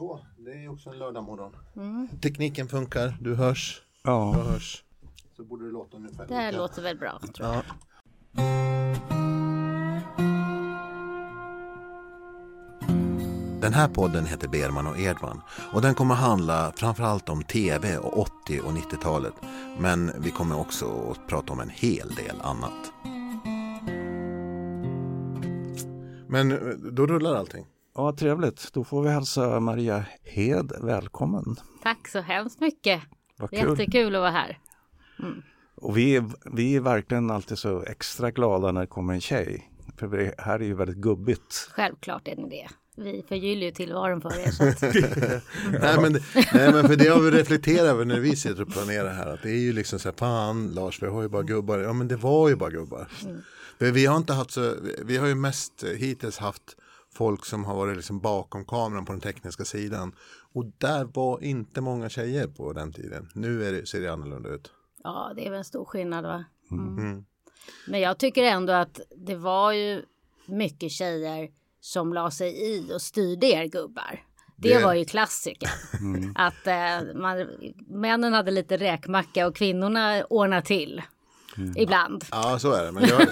Så, det är också en lördagmorgon. Tekniken funkar, du hörs, Ja. jag hörs. Så borde det låta ungefär Det här lika. låter väl bra. Tror jag. Ja. Den här podden heter Berman och Edman och den kommer handla framförallt om tv och 80 och 90-talet. Men vi kommer också att prata om en hel del annat. Men eh, då rullar allting. Ja, trevligt. Då får vi hälsa Maria Hed välkommen. Tack så hemskt mycket. Vad kul. Jättekul att vara här. Och vi är, vi är verkligen alltid så extra glada när det kommer en tjej. För det här är ju väldigt gubbigt. Självklart är ni det. Vi förgyller ju tillvaron för er. Så att, nej, men, nej men för det har vi reflekterat över när vi sitter och planerar här. Att det är ju liksom så här, fan Lars, vi har ju bara gubbar. Ja men det var ju bara gubbar. För vi har inte haft så, vi har ju mest hittills haft folk som har varit liksom bakom kameran på den tekniska sidan. Och där var inte många tjejer på den tiden. Nu är det, ser det annorlunda ut. ja, det är väl en stor skillnad va? Mm. Men jag tycker ändå att det var ju mycket tjejer som la sig i och styrde er gubbar. Det, Det- var ju klassiker. Att eh, man, männen hade lite räkmacka och kvinnorna ordnade till. Ibland. Ja, så är det. Men jag,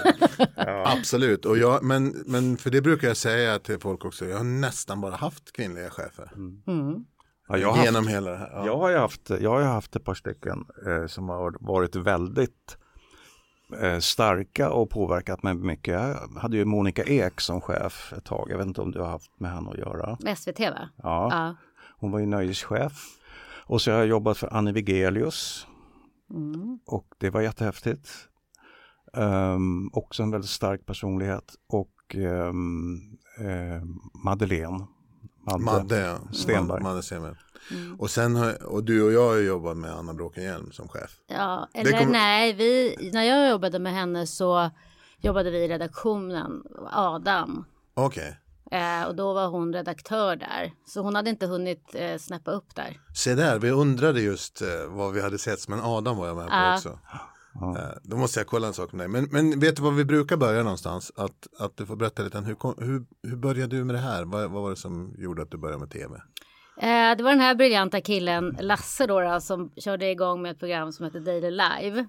Absolut, och jag, men, men för det brukar jag säga till folk också. Jag har nästan bara haft kvinnliga chefer. Mm. Ja, jag, har haft, Genom hela det här. Ja. jag, har ju haft, jag har haft ett par stycken eh, som har varit väldigt eh, starka och påverkat mig mycket. Jag hade ju Monica Ek som chef ett tag. Jag vet inte om du har haft med henne att göra. SVT va? Ja, Ja. hon var ju nöjeschef. Och så har jag jobbat för Annie Wigelius. Mm. Och det var jättehäftigt. Um, också en väldigt stark personlighet. Och um, eh, Madeleine. Madde. Madde, ja. Stenberg. Madde Stenberg. Mm. Och sen har, och du och jag har jobbat med Anna Bråkenhielm som chef. Ja, eller kommer- nej, vi, när jag jobbade med henne så jobbade vi i redaktionen, Adam. Okej, Eh, och då var hon redaktör där. Så hon hade inte hunnit eh, snappa upp där. se där, vi undrade just eh, vad vi hade sett, men Adam var jag med på Ja. också. Eh, då måste jag kolla en sak med dig. Men, men vet du var vi brukar börja någonstans? Att, att du får berätta lite, hur, kom- hur, hur började du med det här? Vad, vad var det som gjorde att du började med tv? Eh, det var den här briljanta killen Lasse då, då som körde igång med ett program som heter Daily Live.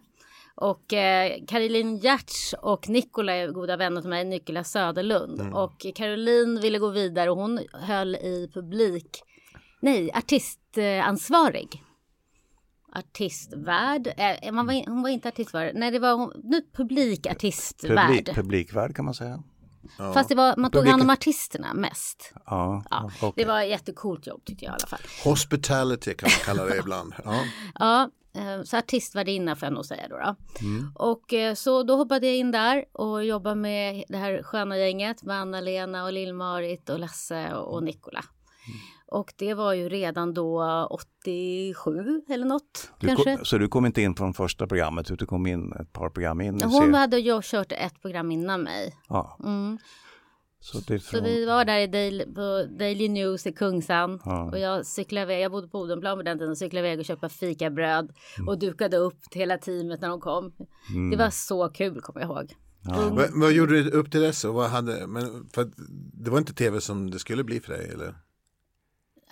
Och eh, Caroline Giertz och Nicola är goda vänner till mig, Nicola Söderlund. Och Caroline ville gå vidare och hon höll i publik, nej, artistansvarig. Artistvärd, eh, man var, in- hon var inte artistvärd, nej det var hon, nu publikartistvärd. Publik, publikvärd kan man säga. Ja. Fast det var, man tog hand om artisterna mest. Ja, Ja, okej. Det var ett jättecoolt jobb tyckte jag i alla fall. Hospitality kan man kalla det ibland. Ja. Ja, eh, så artistvärdinna får jag nog säga då. då. Och eh, så då hoppade jag in där och jobbade med det här sköna gänget med Anna-Lena och Lill-Marit och Lasse och, och Nikola. Och det var ju redan då 87 eller något Du kanske. kom, så du kom inte in från första programmet utan du kom in ett par program in? Hon hade ju kört ett program innan mig. Ja, Mm. Så det är Så från, vi var där i Daily, på Daily News i Kungsan Ja. och jag cyklade iväg, jag bodde på Odenplan på den tiden, och cyklade iväg och köpte fikabröd Mm. och dukade upp till hela teamet när de kom. Det var så kul kommer jag ihåg. Ung- Vad, vad gjorde du upp till dess? Och vad hade, men för det var inte tv som det skulle bli för dig eller?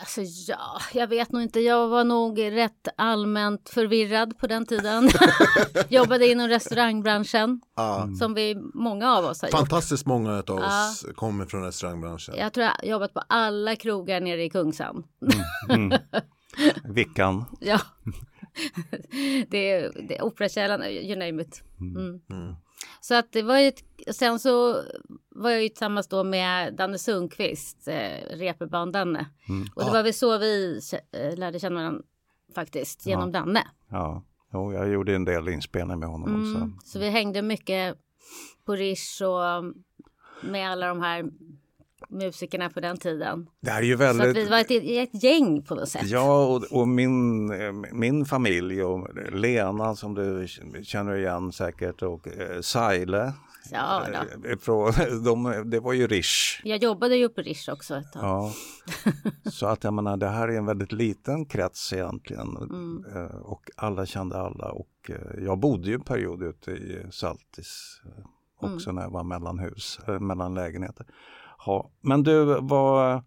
Alltså ja, jag vet nog inte. Jag var nog rätt allmänt förvirrad på den tiden. Jobbade inom restaurangbranschen Ja. som vi, många av oss har gjort. Fantastiskt många av oss kommer från restaurangbranschen. Jag tror jag har jobbat på alla krogar nere i Kungsan. Vickan. Ja. det är, det är Operakällaren, you name it. Mm. Så att det var ju, ett, sen så var jag ju tillsammans då med Danne Sundqvist, eh, reeperbahn-Danne. Och det var väl så vi eh, lärde känna varandra faktiskt, genom Danne. Ja, jo, jag gjorde en del inspelningar med honom också. Mm. Så vi hängde mycket på Rish och med alla de här musikerna på den tiden. Det är ju Så väldigt... vi var ett, ett gäng på något sätt. Ja, och, och min, min familj och Lena som du känner igen säkert och eh, Saile. Ja, då. eh, Från, de, det var ju Rish. Jag jobbade ju på Rish också ett tag. Ja. Så att jag menar, det här är en väldigt liten krets egentligen. Mm. Eh, Och alla kände alla och eh, jag bodde ju en period ute i Saltis också Mm. när jag var mellan hus, mellan lägenheter. Ja. Men du, vad,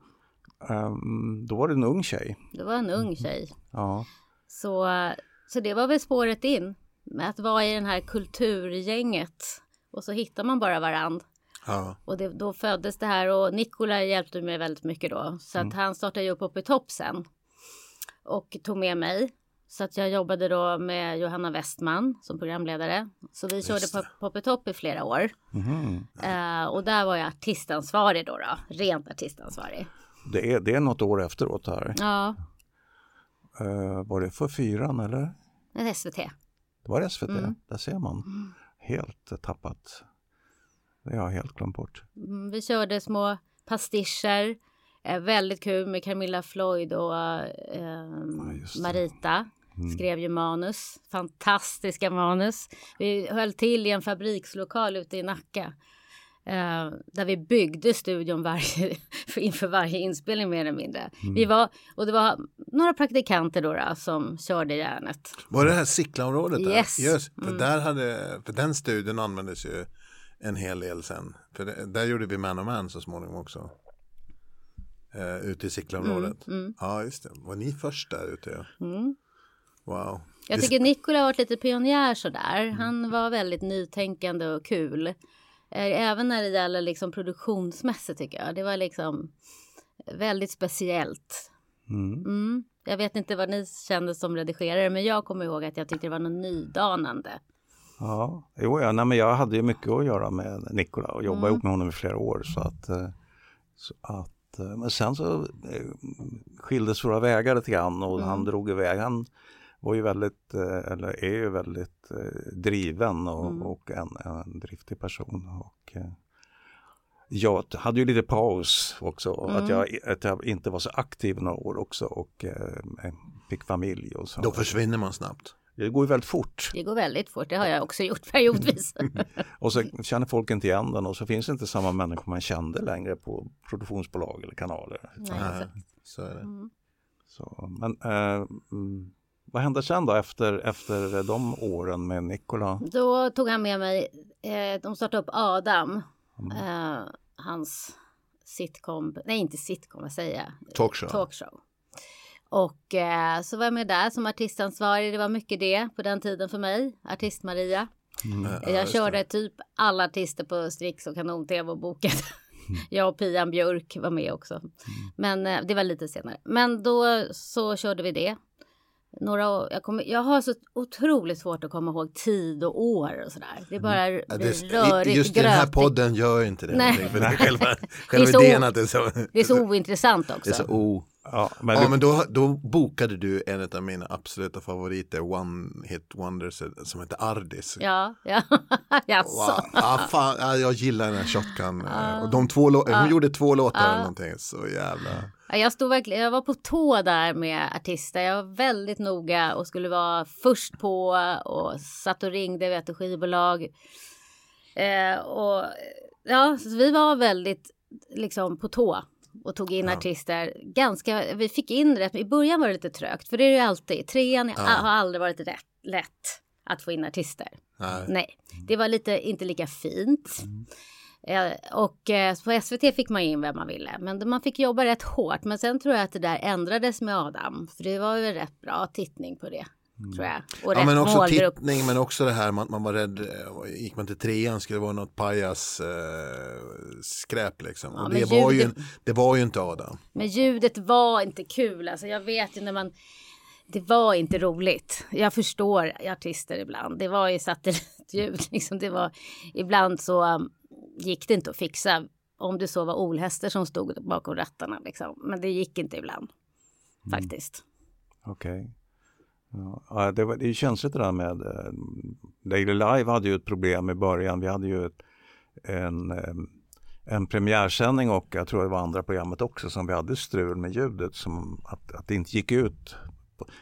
Um, då var det en ung tjej. Det var en ung tjej. Ja. Så, så det var väl spåret in. Med att vara i den här kulturgänget. Och så hittar man bara varandra. Ja. Och det, då föddes det här och Nikola hjälpte mig väldigt mycket då. Så att han startade ju upp i topp sen. Och tog med mig. Så att jag jobbade då med Johanna Westman som programledare. Så vi körde Just det. Uppe i flera år. Mhm. Eh, och där var jag artistansvarig då, då. Rent artistansvarig. Det, är, det är något år efteråt här. Ja, Eh, var det för fyran eller? ett SVT. Det var SVT, Mm. där ser man. Helt eh, tappat. Det har jag helt glömt bort. Mm, vi körde små pastischer. Eh, väldigt kul med Camilla Floyd och eh, det. Marita. Skrev ju manus. Fantastiska manus. Vi höll till i en fabrikslokal ute i Nacka. Eh, där vi byggde studion varje, för- inför varje inspelning mer eller mindre. Vi var, och det var några praktikanter då, då som körde järnet. Var det här Sickla-området? där? Yes. Just, för, där hade, för den studien användes ju en hel del sen. För det, där gjorde vi Man och Man så småningom också. Uh, ute i Sickla-området. Ja, just det. Var ni först där ute? Ja. Mm. Wow. Jag tycker Nikola har varit lite pionjär sådär. Han var väldigt nytänkande och kul. Eh, Även när det gäller liksom produktionsmässigt tycker jag. Det var liksom väldigt speciellt. Mm. Mm. Jag vet inte vad ni kände som redigerare men jag kommer ihåg att jag tyckte det var något nydanande. Ja, jo, ja, nej, men jag hade ju mycket att göra med Nikola och jobbade ihop med honom i flera år. Så att, eh, så att, eh, men sen så skildes våra vägar lite grann och han drog iväg. Han var ju väldigt, eh, eller är ju väldigt eh, driven och, och en, en driftig person. Och, eh, jag hade ju lite paus också, att, jag, att jag inte var så aktiv några år också och eh, fick familj och så. Då försvinner man snabbt. Det går ju väldigt fort. Det går väldigt fort, det har jag också gjort periodvis. Och så känner folk inte igen den och så finns det inte samma människor man kände längre på produktionsbolag eller kanaler. Nej, Nej, exakt. så är det. Så, men eh, mm, vad hände sen då efter, efter de åren med Nikola? Då tog han med mig, eh, de startade upp Adam, eh, hans sitcom, nej inte sitcom, vad säger jag? Talkshow. Talkshow. Och eh, så var jag med där som artistansvarig, det var mycket det på den tiden för mig, Artist-Maria. Ja, jag just körde det. typ alla artister på Strix och Kanon-TV och bokade. jag och Pian Björk var med också. Men eh, det var lite senare. Men då så körde vi det. Några år, jag, kommer, jag har så otroligt svårt att komma ihåg tid och år och sådär. Det bara Ja, blir det, rörigt, just i den här grötigt. podden gör inte det. Nej. För det är själva, själva så- idén att det är så. Det är så ointressant också. Det är så o... Ja, men Ja vi, men då, då bokade du en av mina absoluta favoriter, One Hit Wonders, som heter Ardis. Ja, ja, jaså. Wow. Ja, fan, ja, jag gillar den här Shotgun. Och de två lå- Hon gjorde två låtar eller någonting. Så jävla... Ja, Jag stod verkligen, jag var på tå där med artister. Jag var väldigt noga och skulle vara först på och satt och ringde vet du, skivbolag. Eh, och ja, så vi var väldigt liksom på tå och tog in artister. Ganska, vi fick in rätt, i början var det lite trögt för det är ju alltid. Trean är- har aldrig varit rätt, lätt att få in artister. Nej. Nej, det var lite inte lika fint. Eh, och eh, på SVT fick man in vem man ville, men man fick jobba rätt hårt. Men sen tror jag att det där ändrades med Adam, för det var ju rätt bra tittning på det, tror jag. Och Ja men också målgrupp. tittning men också det här man, man var rädd, eh, gick man till trean skulle det vara något pajas eh, skräp liksom. Ja, och det, var ju, ljudet- det var ju inte Adam. Men ljudet var inte kul, alltså jag vet ju när man det var inte roligt. Jag förstår artister ibland. Det var ju satellitljud. Liksom. Det var, ibland så um, gick det inte att fixa. Om det så var olhästar som stod bakom rattarna. Liksom. Men det gick inte ibland. Faktiskt. Okej. Ja, Ja, det, var, det är känsligt det där med eh, Daily Live hade ju ett problem i början. Vi hade ju ett, en, eh, en premiärsändning och jag tror det var andra programmet också som vi hade strul med ljudet som att, att det inte gick ut.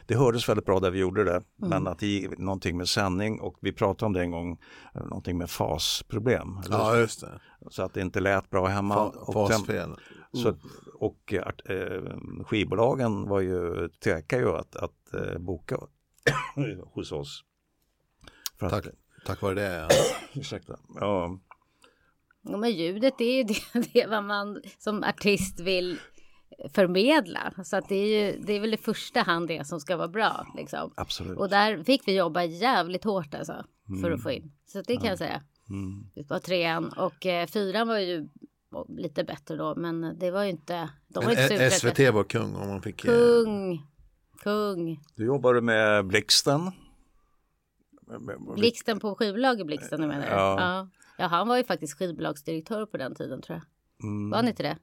Det hördes väldigt bra där vi gjorde det men att det gick någonting med sändning och vi pratade om det en gång, eh, någonting med fasproblem. Ja just det. Så att det inte lät bra hemma. Fa, och sen- fasfel. så, och art- eh, skivbolagen var ju, tvekar ju att, att eh, boka hos oss. För att, Tack, tack vare det. Ja. Ursäkta. Ja, Ja, men ljudet det är ju det, det är vad man som artist vill förmedla. Så att det är ju det är väl i första hand det som ska vara bra. Liksom. Absolut. Och där fick vi jobba jävligt hårt alltså, för att få in. Så det kan jag säga. Mm. Det var trean och eh, fyran var ju lite bättre då, men det var ju inte. De var inte eh. SVT var kung om man fick. eh, Kung. Kung. Du jobbade med Blixten. Blixten på skivbolaget Blixten, du menar du? Ja. ja. Ja, han var ju faktiskt skivbolagsdirektör på den tiden tror jag. Mm. Var han inte det?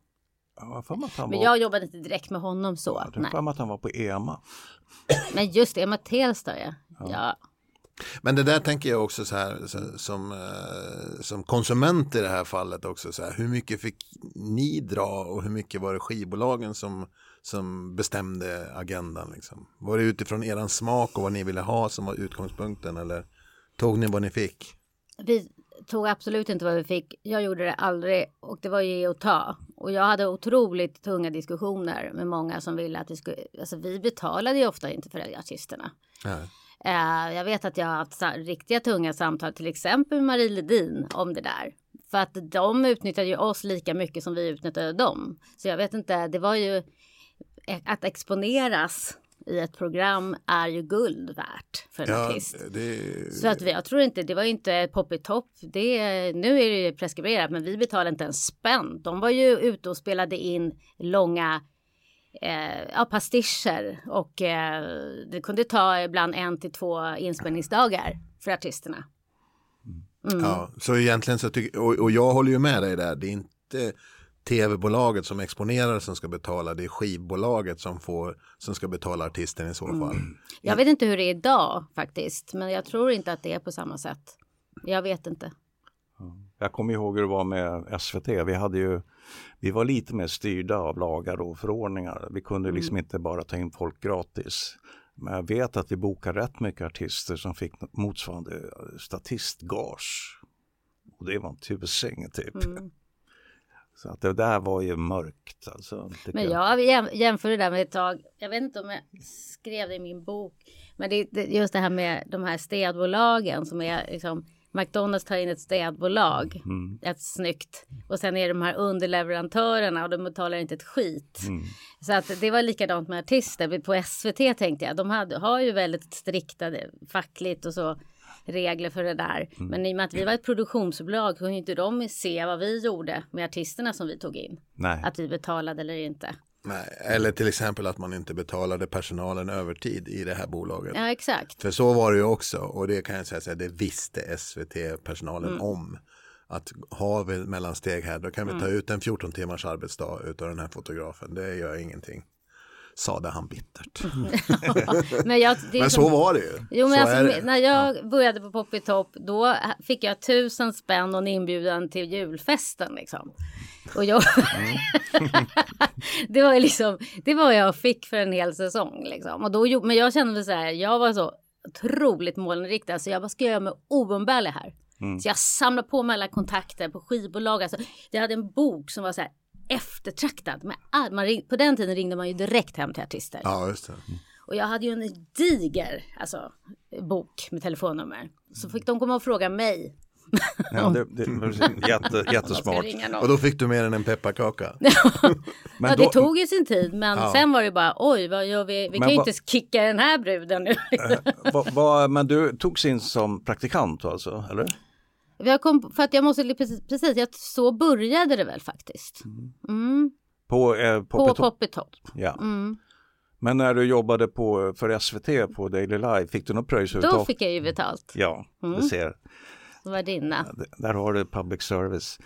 Ja, för att han Men jag jobbade inte direkt med honom så. jag för mig att han var på EMA. Men just det, Emma Telstar ja. ja. Men det där tänker jag också så här som, eh, som konsument i det här fallet också så här. Hur mycket fick ni dra och hur mycket var det skivbolagen som, som bestämde agendan liksom? Var det utifrån eran smak och vad ni ville ha som var utgångspunkten eller tog ni vad ni fick? Vi tog absolut inte vad vi fick. Jag gjorde det aldrig och det var ge och ta. Och jag hade otroligt tunga diskussioner med många som ville att vi skulle, alltså vi betalade ju ofta inte för artisterna. Nej. Eh, jag vet att jag har haft riktiga tunga samtal, till exempel med Marie Ledin om det där. För att de utnyttjade ju oss lika mycket som vi utnyttjade dem. Så jag vet inte, det var ju e- att exponeras i ett program är ju guld värt för en Ja, artist. det, Så att vi, jag tror inte, det var ju inte poppy top. Det, nu är det ju preskriberat, men vi betalade inte en spänn. De var ju ute och spelade in långa eh, ja, pastischer och eh, det kunde ta ibland en till två inspelningsdagar för artisterna. Mm. Ja, så egentligen så tycker och, och jag håller ju med dig där. Det är inte tv-bolaget som exponerar som ska betala. Det är skivbolaget som, får, som ska betala artisten i så Mm. fall. Jag vet inte hur det är idag faktiskt, men jag tror inte att det är på samma sätt. Jag vet inte. Jag kommer ihåg hur det var med SVT. Vi, hade ju, vi var lite mer styrda av lagar och förordningar. Vi kunde Mm. liksom inte bara ta in folk gratis. Men jag vet att vi bokade rätt mycket artister som fick motsvarande statistgage. Och det var en tusing typ. Mm. Så att det där var ju mörkt. Alltså, Men jag jäm- jämför det där med ett tag. Jag vet inte om jag skrev det i min bok. Men det, det, just det här med de här städbolagen som är liksom McDonalds tar in ett städbolag. Mm. Ett snyggt. Och sen är det de här underleverantörerna och de betalar inte ett skit. Mm. Så att det var likadant med artister. På SVT tänkte jag. De hade, har ju väldigt strikta fackligt och så regler för det där. Mm. Men i och med att vi var ett produktionsbolag kunde inte de se vad vi gjorde med artisterna som vi tog in. Nej. Att vi betalade eller inte. Nej, eller till exempel att man inte betalade personalen övertid i det här bolaget. Ja, exakt. För så var det ju också och det kan jag säga, här, det visste SVT-personalen Mm. om. Att har vi mellansteg här då kan vi Mm. ta ut en 14 timmars arbetsdag utav den här fotografen. Det gör ingenting. Sade han bittert. Men, jag, Men som- så var det ju. Jo, men så alltså, det. när jag började på Poppy Top, då fick jag tusen spänn och en inbjudan till julfesten liksom. Och jag... det var liksom, det var jag fick för en hel säsong liksom. Och då, men jag kände så här, jag var så otroligt målinriktad så jag bara, ska jag göra mig oumbärlig här? Så jag samlade på mig alla kontakter på skivbolag. Alltså, jag hade en bok som var så här eftertraktad. Men all, man ring, på den tiden ringde man ju direkt hem till artister. Ja, just det. Och jag hade ju en diger alltså, bok med telefonnummer. Så fick de komma och fråga mig. Ja, det, det var jätte, jättesmart. Och då fick du mer än en pepparkaka. Men ja, då- det tog ju sin tid, men Ja. sen var det bara oj, vad gör vi? Vi Men kan ju vad- inte kicka den här bruden nu. Va, va, men du togs in som praktikant alltså, eller? Jag kom, för att jag måste, precis, precis jag, så började det väl faktiskt. Mm. På, eh, På Poppy Top? Poppy Top. Ja. Mm. Men när du jobbade på, för SVT på Daily Life, fick du något pröjs Då fick jag ju betalt. Ja, Mm. du ser. Det var dina. D- Där har du public service,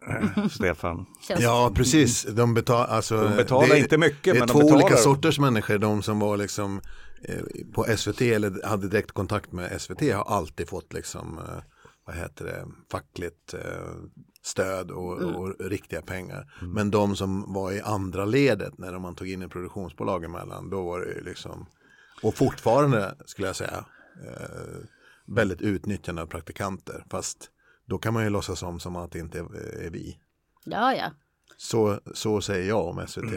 Stefan. Ja, precis. De, betal, alltså, De betalar det, inte mycket, Det är men två olika sorters människor. De som var liksom eh, på SVT eller hade direkt kontakt med SVT har alltid fått liksom, eh, vad heter det, fackligt eh, stöd och, Mm. och riktiga pengar. Men de som var i andra ledet när man tog in ett produktionsbolag emellan, då var det ju liksom, och fortfarande skulle jag säga, eh, väldigt utnyttjande av praktikanter. Fast då kan man ju låtsas om som att det inte är, är vi. Ja, ja. Så, så säger jag om SVT.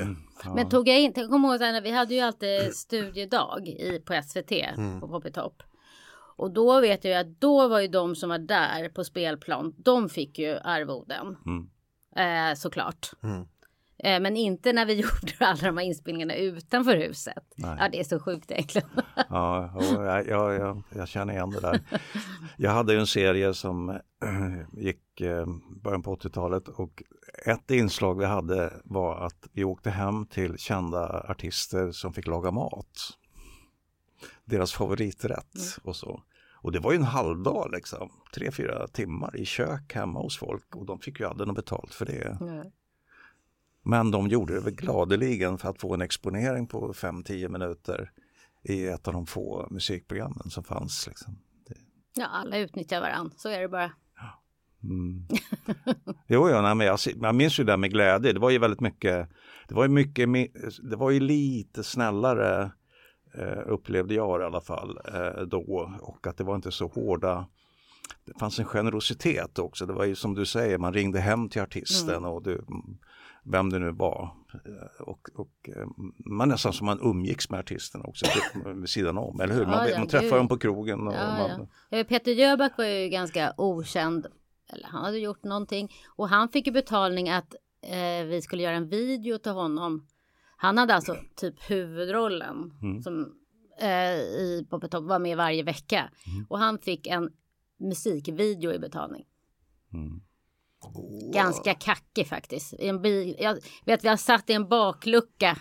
Men tog jag in, kommer ihåg när vi hade ju alltid studiedag i, på SVT på Poppy Top. Och då vet jag ju att då var ju de som var där på spelplan, de fick ju arvoden. Mm. Eh, såklart. Mm. Eh, Men inte när vi gjorde alla de här inspelningarna utanför huset. Nej. Ja, det är så sjukt egentligen. Ja, jag, jag, jag, jag känner igen det där. Jag hade ju en serie som eh, gick eh, början på 80-talet och ett inslag vi hade var att vi åkte hem till kända artister som fick laga mat. Deras favoriträtt och så. Och det var ju en halvdag liksom, tre, fyra timmar i kök hemma hos folk och de fick ju aldrig något betalt för det. Men de gjorde det väl gladeligen för att få en exponering på 5-10 minuter i ett av de få musikprogrammen som fanns. Liksom. Ja, alla utnyttjar varandra. Så är det bara. mm. jo, ja, nej, men jag, jag minns ju det där med glädje. Det var ju väldigt mycket, det var ju mycket, det var ju lite snällare upplevde jag i alla fall eh, då och att det var inte så hårda det fanns en generositet också. Det var ju som du säger, man ringde hem till artisten och du, vem det nu var. Eh, Och, och eh, man nästan som man umgicks med artisten också vid sidan om, eller hur? Man, Ja, ja, man träffar gud. dem på krogen. Och Ja, man. Eh, Peter Jöback var ju ganska okänd. Eller han hade gjort någonting. Och han fick ju betalning att eh, vi skulle göra en video till honom. Han hade alltså typ huvudrollen. Som eh, i Pop Top var med varje vecka. Och han fick en musikvideo i betalning. Ganska kackig faktiskt. I en bil, jag vet vi har satt i en baklucka.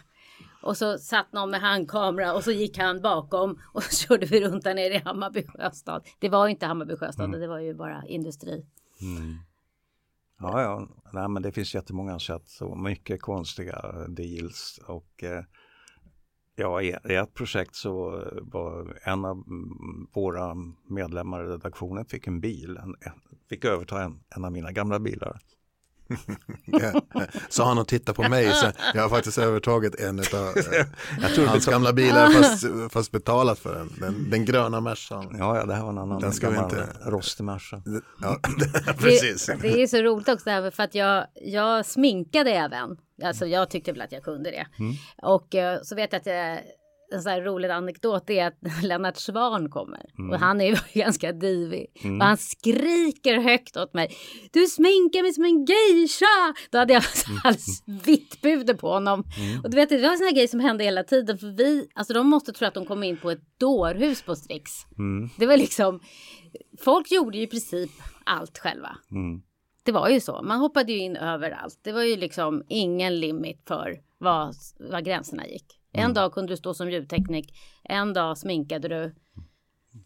Och så satt någon med handkamera och så gick han bakom och så körde vi runt där nere i Hammarby sjöstad. Det var inte Hammarby sjöstad, det var ju bara industri. Ja, ja. Nej, men det finns jättemånga sätt och mycket konstiga deals. Och eh, ja, i ett projekt så var en av mm, våra medlemmar i redaktionen fick en bil, en, fick överta en, en av mina gamla bilar. Sa han och tittade på mig. Så jag har faktiskt övertagit en av hans gamla bilar fast, fast betalat för den. Den, den gröna Mercan. Ja, ja, det här var en annan Den ska vi inte- rostig Merca. Ja, precis. Det, det är så roligt också här, för att jag, jag sminkade även. Alltså jag tyckte väl att jag kunde det. Och eh, så vet jag att jag, en sån här rolig anekdot är att Lennart Svan kommer. Och han är ju ganska divig. Och han skriker högt åt mig. Du sminkar mig som en geisha! Då hade jag alldeles vitt puder på honom. Och du vet, det var en sån här grej som hände hela tiden. För vi, alltså de måste tro att de kom in på ett dårhus på Strix. Det var liksom, folk gjorde ju i princip allt själva. Det var ju så. Man hoppade ju in överallt. Det var ju liksom ingen limit för vad, vad gränserna gick. En dag kunde du stå som ljudteknik. En dag sminkade du.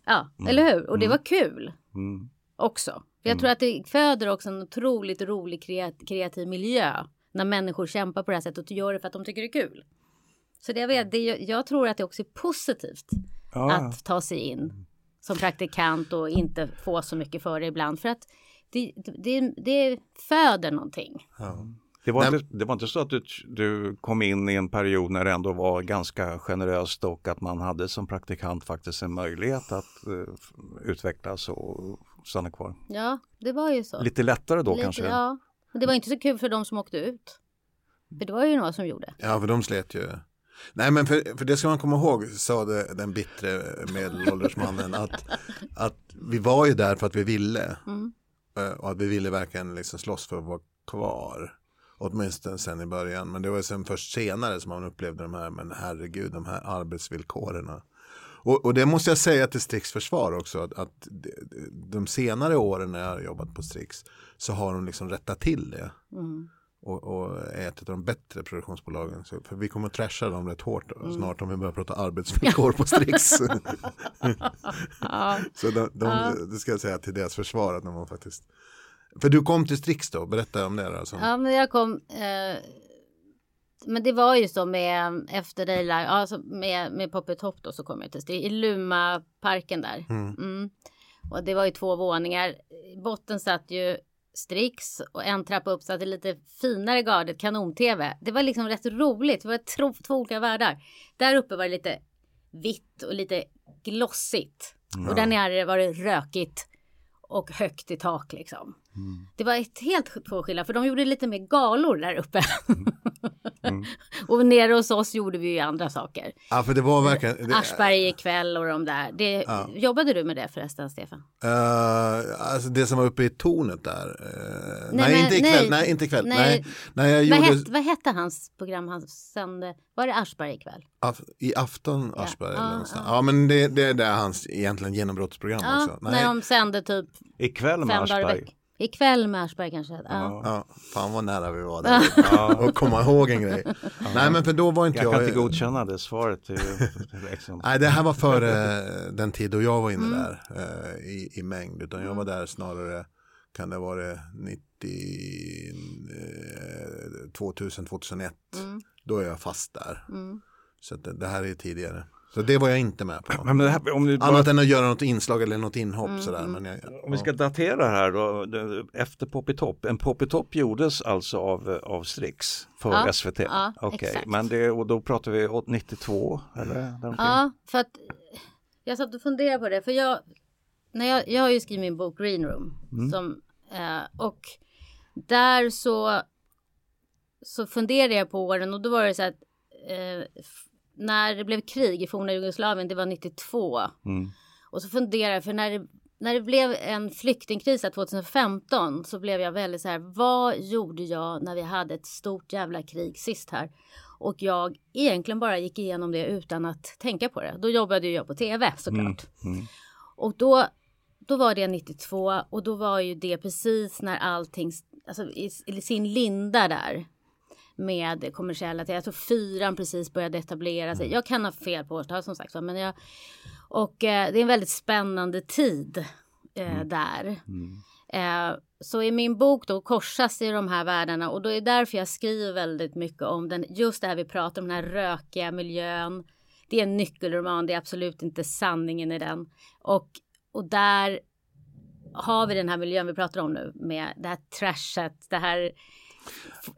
Ja, eller hur? Och det var kul Mm. också. Jag tror att det föder också en otroligt rolig kreat- kreativ miljö. När människor kämpar på det här sättet och gör det för att de tycker det är kul. Så det jag, vet, det, jag tror att det också är positivt Ja, att ta sig in som praktikant och inte få så mycket för det ibland. För att det, det, det föder någonting. Det var, Nej. inte, det var inte så att du, du kom in i en period när det ändå var ganska generöst och att man hade som praktikant faktiskt en möjlighet att f- utvecklas och stanna kvar. Ja, det var ju så. Lite lättare då Lite, kanske? Ja, men det var inte så kul för de som åkte ut. För det var ju några som gjorde. Ja, för de slet ju. Nej, men för, för det ska man komma ihåg, sa det, den bittre medelålders mannen, att, att vi var ju där för att vi ville. Eh, Och att vi ville verkligen liksom slåss för att vara kvar. Åtminstone sen i början. Men det var sen först senare som man upplevde de här, men herregud, de här arbetsvillkoren. Och, och det måste jag säga till Strix försvar också. Att, att de, senare åren när jag har jobbat på Strix så har de liksom rättat till det. Och, och är ett av de bättre produktionsbolagen. Så, för vi kommer att trasha dem rätt hårt då, snart om vi börjar prata arbetsvillkor på Strix. så de, de, det ska jag säga till deras försvar att de var faktiskt. För du kom till Strix då, berätta om det. Som, Ja, men jag kom... Eh, men det var ju så med efter dig, alltså med, med Poppet Top då så kom jag till Strix, i Luma-parken där. Mm. Och det var ju två våningar. I botten satt ju Strix och en trappa upp satt det lite finare gardet kanon-tv. Det var liksom rätt roligt. Det var tro, två olika världar. Där uppe var det lite vitt och lite glossigt. Och där nere var det rökigt och högt i tak liksom. Och Det var ett helt två skilda för de gjorde lite mer galor där uppe. Och nere hos oss gjorde vi ju andra saker. Ja, för det var verkligen... Det, Aschberg ikväll och de där. Det, Ja. Jobbade du med det förresten, Stefan? Eh, alltså det som var uppe i tornet där. eh, nej, men- inte ikväll. nej. Nej, inte ikväll. Nej. Nej. Nej, jag Vad, gjorde hette, vad hette hans program han sände? Var det Aschberg ikväll? af, i afton Aschberg. Ja, eller ja, någonstans. ja, men det, det är där hans egentligen genombrottsprogram Ja, också. Nej. när de sände typ Ikväll med fem dagar i Aschberg. veckan. Ikväll med Aschberg kanske. Ja. Ja, fan vad nära vi var där. Och komma ihåg en grej. Nej, men för då var inte Jag jag... kan inte godkänna det svaret. till- Liksom. Nej, det här var före den tid då jag var inne Mm. där eh, i, i mängd. Utan jag var där snarare, kan det vara 90, eh, 2000, 2001. Mm. Då är jag fast där. Mm. Så det, det här är tidigare. Så det var jag inte med på. Men det här, om, du bara, Annat än att göra något inslag eller något inhopp Mm, sådär. Men jag, om vi ska datera det här då, efter Poppitopp. En Poppitopp gjordes alltså av, av Strix för Ja, SVT? ja, Okej, exakt. men det, och då pratar vi åt 92 eller? däromkring? Ja, för att jag satt och funderade på det. För jag, när jag, jag har ju skrivit min bok Green Room. Som, eh, och där så, så funderade jag på åren och då var det så att eh, när det blev krig i forna Jugoslavien, det var 92. Mm. Och så funderade jag, för när det, när det blev en flyktingkris här 2015 så blev jag väldigt så här, vad gjorde jag när vi hade ett stort jävla krig sist här? Och jag egentligen bara gick igenom det utan att tänka på det. Då jobbade jag på tv såklart. mm. Och då, då var det 92 och då var ju det precis när allting, alltså i, i sin linda där med kommersiella, jag tror fyran precis började etablera sig. Jag kan ha fel på årtal som sagt men jag, och eh, det är en väldigt spännande tid eh, där. Eh, så i min bok då korsas i de här världarna och då är det därför jag skriver väldigt mycket om den, just det här vi pratar om, den här rökiga miljön. Det är en nyckelroman, det är absolut inte sanningen i den. Och, och där har vi den här miljön vi pratar om nu med det här trashet, det här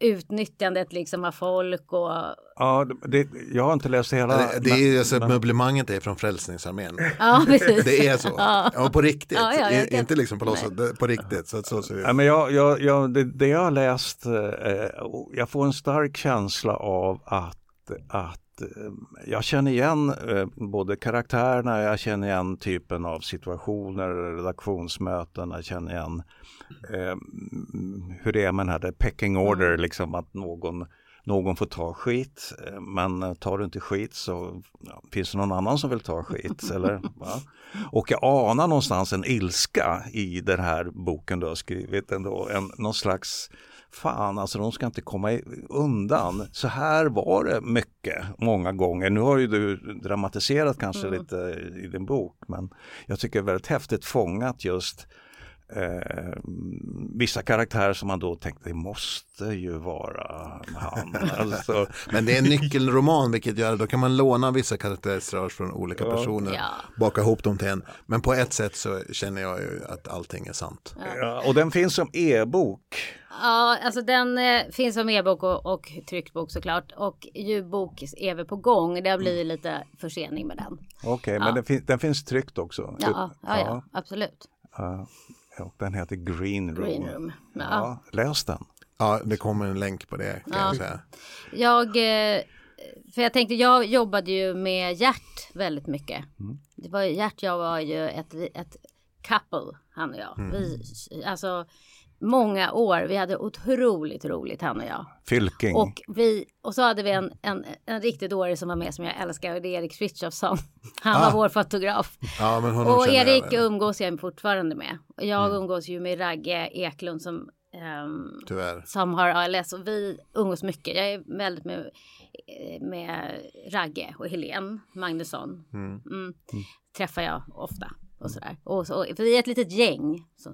utnyttjandet liksom av folk och Ja, det, jag har inte läst hela. det, det är alltså, möblemanget är från Frälsningsarmén. ja, precis. Det är så. Ja. Ja, på riktigt. Ja, ja, jag I- Inte liksom på låtsas, det- på riktigt. Så, så ser det Ja, men jag, jag, jag, det, det jag har läst, eh, och jag får en stark känsla av att, att eh, jag känner igen eh, både karaktärerna, jag känner igen typen av situationer, redaktionsmöten, jag känner igen eh, hur det är med den här pecking order, liksom att någon någon får ta skit, eh, men tar du inte skit så ja, finns det någon annan som vill ta skit. eller, va? Och jag anar någonstans en ilska i den här boken du har skrivit ändå. En, någon slags, fan alltså de ska inte komma i- undan. Så här var det mycket, många gånger. Nu har ju du dramatiserat kanske lite i din bok, men jag tycker det är väldigt häftigt fångat just Eh, vissa karaktärer som man då tänkte det måste ju vara han. Alltså, Men det är en nyckelroman vilket gör då kan man låna vissa karaktärsdrag från olika personer. Ja. Baka ihop dem till en. Men på ett sätt så känner jag ju att allting är sant. ja, och den finns som e-bok. Ja, alltså den eh, finns som e-bok och, och tryckt bok såklart. Och ljudbok är väl på gång. Det har blivit lite försening med den. Okej, men den, fin- den finns tryckt också? Ja, ja, ja, absolut. Den heter Green Room. Green Room. Ja. Ja, läs den. Ja, det kommer en länk på det kan Ja. jag säga. Jag, eh, för jag tänkte, jag jobbade ju med Gert väldigt mycket. Det var, Gert jag var ju ett, ett couple, han och jag. Vi, alltså många år, vi hade otroligt roligt han och jag. Fylking. Och, vi, och så hade vi en, en, en riktigt dåre som var med som jag älskar och det är Erik Frithiofsson. Han var Ah. vår fotograf. Ja, men honom Och jag Erik väl. umgås jag fortfarande med. Och jag umgås ju med Ragge Eklund som, ehm, Tyvärr. som har ALS och vi umgås mycket. Jag är väldigt med, med Ragge och Helene Magnusson. Mm. Träffar jag ofta och sådär. Och så, för vi är ett litet gäng. Så.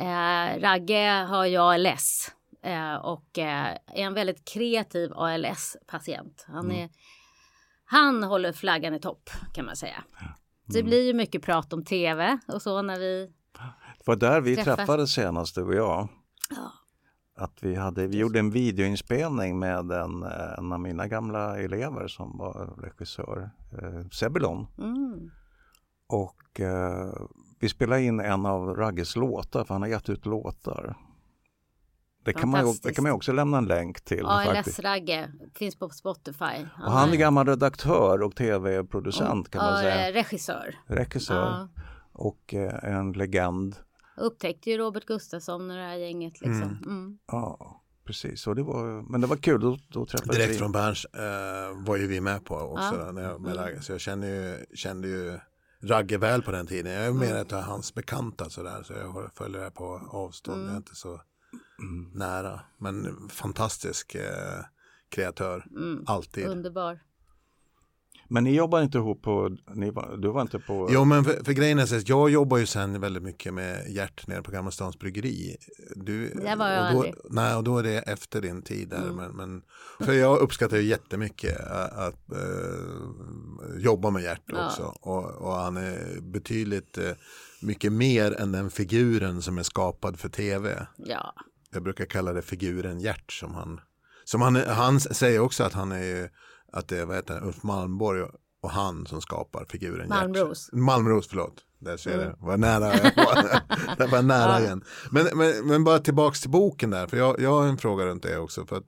Eh, Ragge har ju ALS eh, och eh, är en väldigt kreativ ALS-patient. Han, är, han håller flaggan i topp kan man säga. Det blir ju mycket prat om tv och så när vi Det var där vi Träffas. träffades senast du och jag. Ja. Att vi, hade, vi gjorde en videoinspelning med en, en av mina gamla elever som var regissör, eh, Sebulon. Mm. Och eh, vi spelade in en av Ragges låtar, för han har gett ut låtar. Det kan, man, ju- det kan man också lämna en länk till. faktiskt. ALS-Ragge finns på Spotify. Och han är gammal redaktör och tv-producent kan man säga. eh, regissör. Regissör Ja. och eh, en legend. Upptäckte ju Robert Gustafsson och det här gänget liksom. Mm. Ja, precis. Och det var, men det var kul, då, då träffades Direkt vi. från Berns eh, var ju vi med på också. Ja. Mm. När jag, med Ragge. Så jag kände ju, kände ju Ragge väl på den tiden. Jag är Mm. mer ett av hans bekanta sådär. Så jag följer det på avstånd. Mm. Jag är inte så nära. Men fantastisk eh, kreatör. Mm. Alltid. Underbar. Men ni jobbar inte ihop på, ni du var inte på... Jo men för, för grejen är så att jag jobbar ju sen väldigt mycket med Gert nere på Gamla Stans bryggeri. Du, Där var jag och då, aldrig. Nej och då är det efter din tid där. Mm. Men, men, för jag uppskattar ju jättemycket att, att eh, jobba med Gert Ja. också. Och, och han är betydligt eh, mycket mer än den figuren som är skapad för tv. Ja. Jag brukar kalla det figuren Gert som han som han, han säger också att han är ju att det är vad heter det, Ulf Malmborg och, han som skapar figuren Malmros. Gert. Malmros, förlåt. Där ser det, var nära jag var. det var nära Ja. igen. Men, men, men bara tillbaks till boken där, för jag, jag har en fråga runt det också. För att,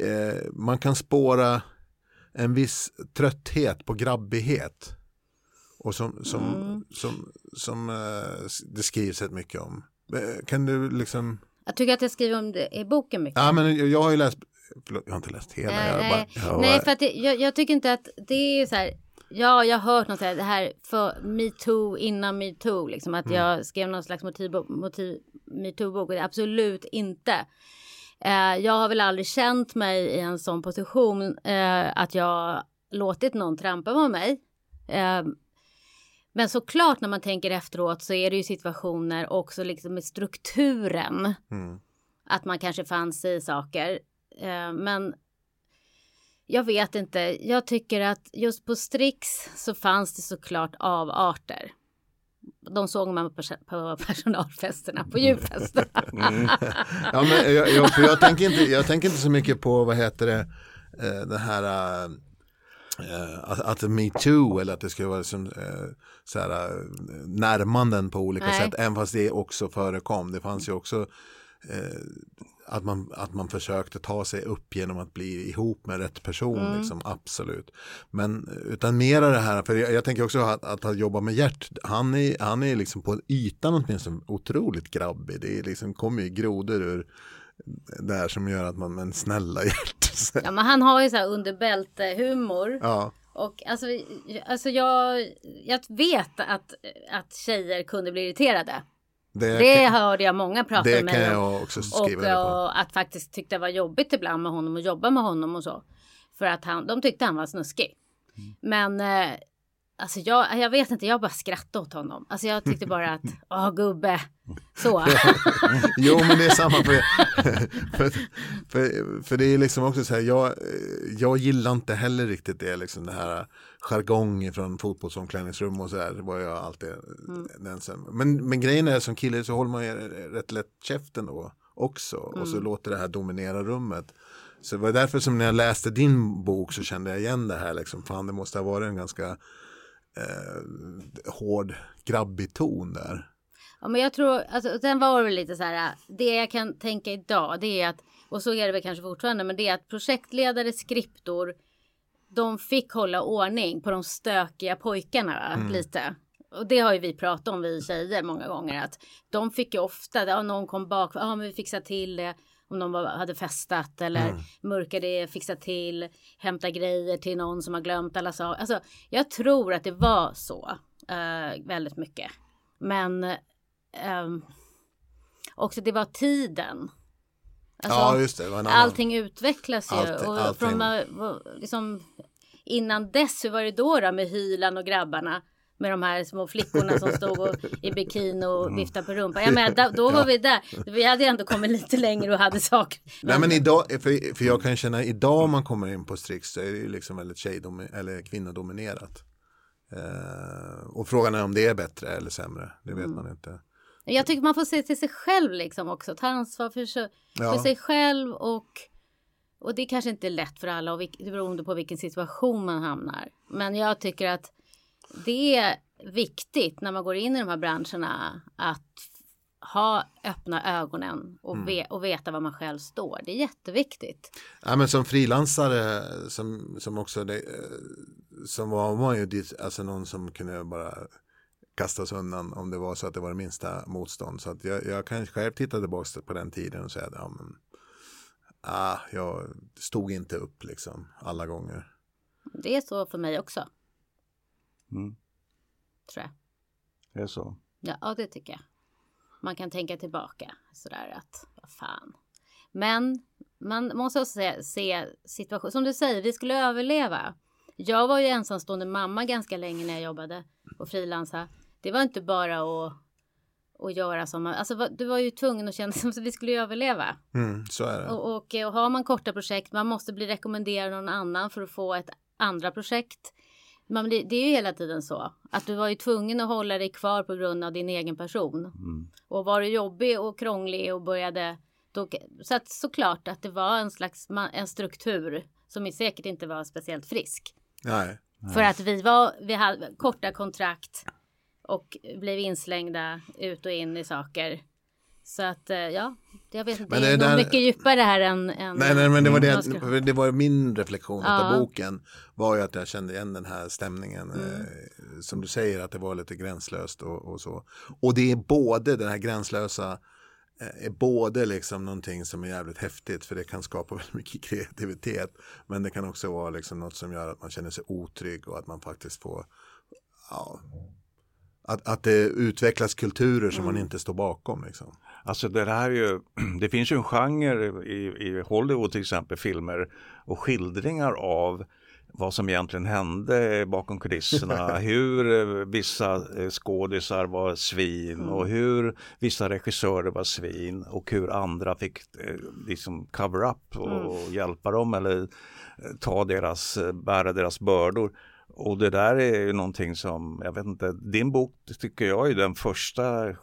eh, man kan spåra en viss trötthet på grabbighet. Och som, som, Mm. som, som eh, det skrivs rätt mycket om. Eh, Kan du liksom Jag tycker att jag skriver om det i boken mycket. Ja, men jag, jag har ju läst, förlåt, jag har inte läst hela. Nej, jag nej. bara, jag nej bara- för att det, jag, jag tycker inte att det är så här. Ja, jag har hört något så här, det här för metoo innan metoo, liksom att jag skrev någon slags motiv, motiv metoo-bok och det är absolut inte. Eh, jag har väl aldrig känt mig i en sån position eh, att jag låtit någon trampa på mig. Eh, men såklart när man tänker efteråt så är det ju situationer också liksom med strukturen Mm. att man kanske fann sig i saker. Eh, men jag vet inte. Jag tycker att just på Strix så fanns det såklart avarter. De såg man på, på personalfesterna, på julfesterna. Ja, men jag, jag, jag, tänker inte, jag tänker inte så mycket på, vad heter det, eh, det här eh, att, att metoo eller att det skulle vara som, så här, närmanden på olika Nej. sätt, även fast det också förekom. Det fanns ju också att, man, att man försökte ta sig upp genom att bli ihop med rätt person, Mm. liksom, absolut. Men utan mera det här, för jag, jag tänker också att, att, att jobba med Gert, han är, han är liksom på ytan åtminstone otroligt grabbig. Det är liksom, kommer ju grodor ur där som gör att man, men snälla Gert. Ja, men han har ju så här underbälte-humor. ja. Och alltså, alltså jag, jag vet att, att tjejer kunde bli irriterade. Det, Det kan, hörde jag många prata det med kan mig om. jag också Och, skriva det på. och att faktiskt tyckte det var jobbigt ibland med honom och jobba med honom och så. För att han, de tyckte han var snuskig. Mm. Men eh, alltså jag, jag vet inte, jag bara skrattade åt honom. Alltså jag tyckte bara att, åh gubbe, så. Jo men det är samma för, för, för, för det är liksom också så här, jag, jag gillar inte heller riktigt det, liksom det här jargong från fotbollsomklädningsrum och så det var jag alltid den som, men, men grejen är som kille så håller man ju rätt lätt käften då också och så låter det här dominera rummet. Så det var därför som när jag läste din bok så kände jag igen det här liksom, fan det måste ha varit en ganska eh, hård grabbig ton där. Ja, men jag tror, alltså, sen var det väl lite så här, det jag kan tänka idag, det är att, och så är det väl kanske fortfarande, men det är att projektledare, skriptor, de fick hålla ordning på de stökiga pojkarna lite. Och det har ju vi pratat om, vi tjejer, många gånger, att de fick ju ofta, ja, någon kom bak, ja men vi fixar till det, om de var, hade festat eller mörkade, fixa till, hämta grejer till någon som har glömt alla saker. Alltså, jag tror att det var så eh, väldigt mycket. Men ehm, också det var tiden. Alltså, ja just det, det allting utvecklas ju. Allting- och allting. Från, liksom, innan dess, hur var det då, då med Hyland och grabbarna? Med de här små flickorna som stod och, i bikini och Mm. viftade på rumpan. Jag menar, då, då var vi där. Vi hade ändå kommit lite längre och hade saker. Nej men idag, för, för jag kan känna idag om man kommer in på Strix så är det ju liksom väldigt tjejdomi- eller kvinnodominerat. Eh, och frågan är om det är bättre eller sämre, det vet man inte. Jag tycker man får se till sig själv liksom också. Ta ansvar för, sig- Ja. för sig själv och och det kanske inte är lätt för alla och vilk, beroende på vilken situation man hamnar. Men jag tycker att det är viktigt när man går in i de här branscherna att ha öppna ögonen och, Mm. ve, och veta var man själv står. Det är jätteviktigt. Ja, men som frilansare som, som också det, som var man ju alltså någon som kunde bara kastas undan om det var så att det var det minsta motstånd. Så att jag, jag kan själv titta tillbaka på den tiden och säga att ja, men, ah, jag stod inte upp liksom alla gånger. Det är så för mig också, Mm. tror jag. Det är så. Ja, ja, det tycker jag. Man kan tänka tillbaka sådär att vad fan. Men man måste också se, se situation. Som du säger, vi skulle överleva. Jag var ju ensamstående mamma ganska länge när jag jobbade och frilansa. Det var inte bara att, att göra som man, alltså du var ju tvungen att känna som att vi skulle överleva. Mm, så är det. Och, och, och har man korta projekt, man måste bli rekommenderad någon annan för att få ett andra projekt. Man, blir- det är ju hela tiden så att du var ju tvungen att hålla dig kvar på grund av din egen person. Mm. Och var du jobbig och krånglig och började då, så att såklart att det var en slags en struktur som säkert inte var speciellt frisk. Nej. För att vi var, vi hade korta kontrakt och blev inslängda ut och in i saker. Så att eh, ja, jag vet inte, Men det är där- mycket djupare här än, än Nej, nej, men det var, det, ska- det var min reflektion Ja. av boken var ju att jag kände igen den här stämningen. Mm. Eh, som du säger att det var lite gränslöst och, och så. Och det är både den här gränslösa eh, är både liksom någonting som är jävligt häftigt för det kan skapa väldigt mycket kreativitet. Men det kan också vara liksom något som gör att man känner sig otrygg och att man faktiskt får ja, att, att det utvecklas kulturer som man Mm. inte står bakom. Liksom. Alltså det här är ju, det finns ju en genre i, i Hollywood till exempel, filmer och skildringar av vad som egentligen hände bakom kulisserna, hur eh, vissa eh, skådisar var svin och hur vissa regissörer var svin och hur andra fick eh, liksom cover up och hjälpa dem eller ta deras, bära deras bördor. Och det där är ju någonting som, jag vet inte, din bok tycker jag är den första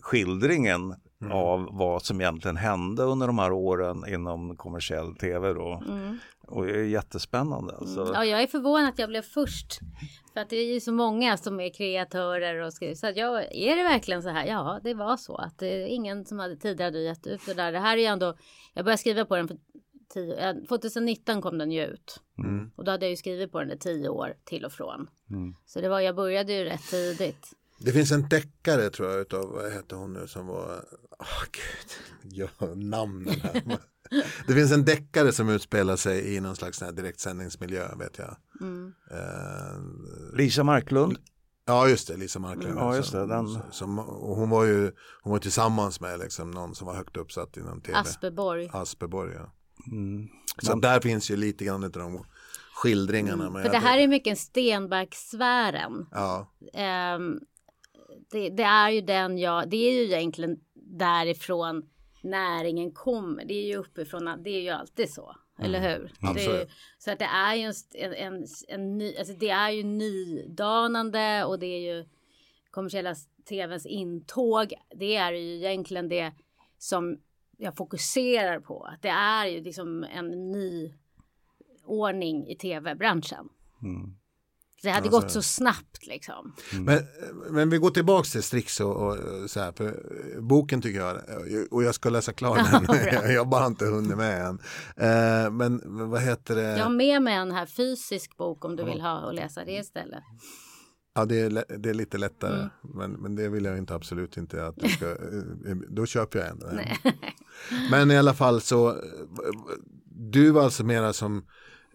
skildringen av vad som egentligen hände under de här åren inom kommersiell tv då. Och det är jättespännande. Alltså. Ja, jag är förvånad att jag blev först. För att det är ju så många som är kreatörer och skriver. Så att jag, är det verkligen så här? Ja, det var så att det är ingen som hade tidigare hade gett ut det där. Det här är ju ändå, jag började skriva på den för tio, eh, 2019 kom den ju ut. Mm. Och då hade jag ju skrivit på den i tio år till och från. Mm. Så det var, jag började ju rätt tidigt. Det finns en deckare tror jag utav, vad heter hon nu som var, åh gud, ja, namnen här. Det finns en deckare som utspelar sig i någon slags direktsändningsmiljö vet jag. Mm. Eh, Lisa Marklund. ja just det, Lisa Marklund. Ja, just det, den- som, och hon var ju hon var tillsammans med liksom någon som var högt uppsatt inom tv. Asperborg. Asperborg ja. Mm. Så där finns ju lite grann av de skildringarna. Men För det här är mycket Stenback-sfären. Ja, Ehm, det, det är ju den jag, det är ju egentligen därifrån näringen kommer. Det är ju uppifrån, det är ju alltid så. Eller hur? Det är, ju- så att det är ju en, en, en ny, alltså det är ju nydanande och det är ju kommersiella tvns intåg. Det är ju egentligen det som jag fokuserar på. Att det är ju liksom en ny ordning i tv-branschen. Mm. Det hade Ja, så gått så snabbt liksom. Men, men vi går tillbaks till Strix och, och så här, för boken tycker jag, och jag ska läsa klart den, Ja, jag bara inte hunnit med än. Eh, men men vad heter det? Jag har med mig en här fysisk bok om du vill ha och läsa det istället. Ja, det är, det är lite lättare, Mm. men, men det vill jag inte absolut inte att du ska, eh, då köper jag en. Nej. Men i alla fall så, eh, du var alltså mera som,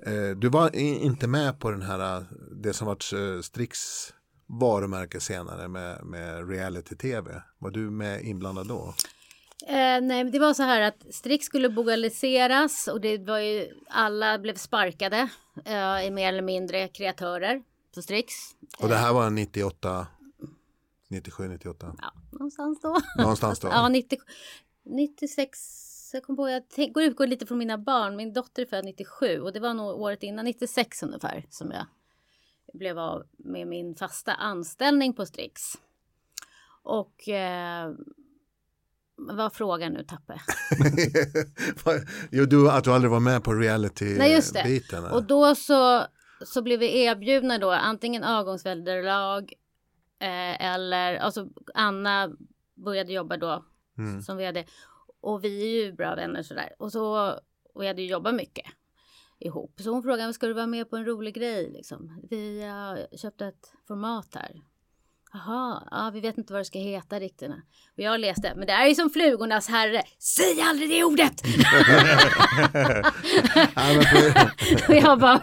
eh, du var inte med på den här, eh, det som varit eh, Strix varumärke senare med, med reality-tv. Var du med inblandad då? Eh, nej, men det var så här att Strix skulle bolagiseras och det var ju alla blev sparkade eh, i mer eller mindre kreatörer på Strix. Och det här var 98, 97, 98, Ja, någonstans då. någonstans då. ja, 90, 96. Jag kom på, jag tänk, går utgår lite från mina barn. Min dotter är född 97 och det var nog året innan 96 ungefär som jag blev av med min fasta anställning på Strix. Och eh, vad var frågan nu Tappe? jo, du, att du aldrig var med på Nej, just det. reality-biten. Och då så, så blev vi erbjudna då antingen avgångsvederlag eh, eller alltså Anna började jobba då Mm. som vd. Och vi är ju bra vänner sådär. Och så, och vi hade ju jobbat mycket ihop. Så hon frågade, ska du vara med på en rolig grej liksom? Vi har köpt ett format här. Jaha, ja, vi vet inte vad det ska heta riktigt. Och jag läste, men det är ju som flugornas herre. Säg aldrig det ordet! Och jag bara,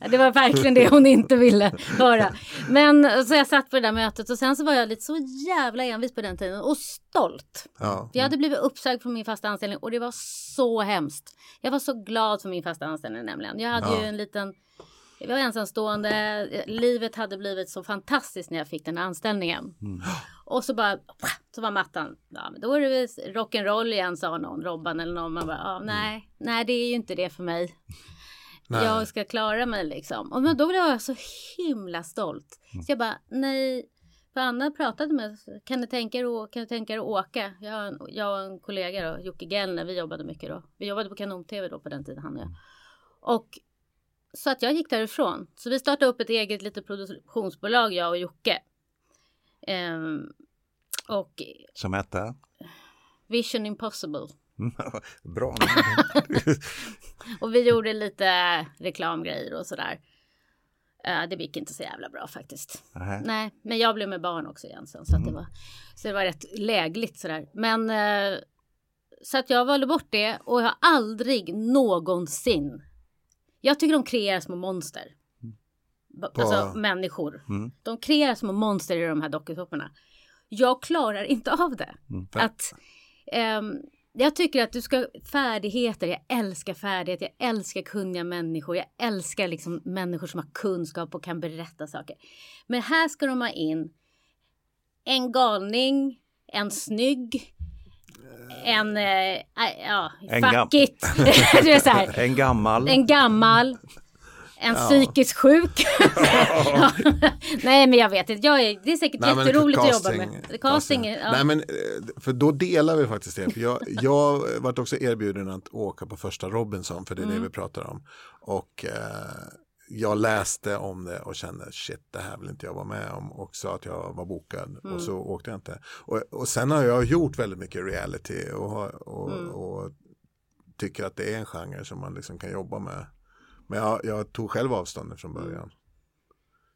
det var verkligen det hon inte ville höra. Men så jag satt på det där mötet och sen så var jag lite så jävla envis på den tiden och stolt. ja. Jag hade blivit uppsagd från min fasta anställning och det var så hemskt. Jag var så glad för min fasta anställning nämligen. Jag hade Ja. ju en liten, jag var ensamstående, livet hade blivit så fantastiskt när jag fick den här anställningen. Och så bara, så var mattan, ja men då är det rock'n'roll igen sa någon, Robban eller någon. Man bara, ja, nej, nej det är ju inte det för mig. Nej. Jag ska klara mig liksom. Och men då blev jag så himla stolt. Så jag bara, nej. För Anna pratade med kan ni tänka er, kan ni tänka er att åka? Jag, en, jag och en kollega då, Jocke Gellner, vi jobbade mycket då. Vi jobbade på Kanon-TV då på den tiden, han och jag. Och så att jag gick därifrån. Så vi startade upp ett eget litet produktionsbolag, jag och Jocke. Ehm, och Som hette? Vision Impossible. Bra. Och vi gjorde lite reklamgrejer och sådär. Eh, det gick inte så jävla bra faktiskt. Nej. Nej, men jag blev med barn också igen sen. Så, att det, var, så det var rätt lägligt sådär. Men eh, så att jag valde bort det och jag har aldrig någonsin. Jag tycker de kreerar små monster. På- Alltså människor. Mm. De kreerar små monster i de här dokusåporna. Jag klarar inte av det. Att, ehm, jag tycker att du ska färdigheter. Jag älskar färdigheter. Jag älskar kunniga människor. Jag älskar liksom människor som har kunskap och kan berätta saker. Men här ska de ha in en galning, en snygg, en, äh, ja, En gam- fuck it. så här, En gammal. en gammal, en psykiskt sjuk. Ja. Nej men jag vet inte, jag är, det är säkert Nej, men jätteroligt att casting- jobba med. Casting, ja. Nej men eh, för då delar vi faktiskt det. För jag, jag vart också erbjuden att åka på första Robinson för det är Mm. det vi pratar om. Och eh, jag läste om det och kände shit det här vill inte jag vara med om och sa att jag var bokad Mm. och så åkte jag inte. Och, och sen har jag gjort väldigt mycket reality och, och, Mm. och tycker att det är en genre som man liksom kan jobba med. Men jag, jag tog själv avstånd från Mm. början.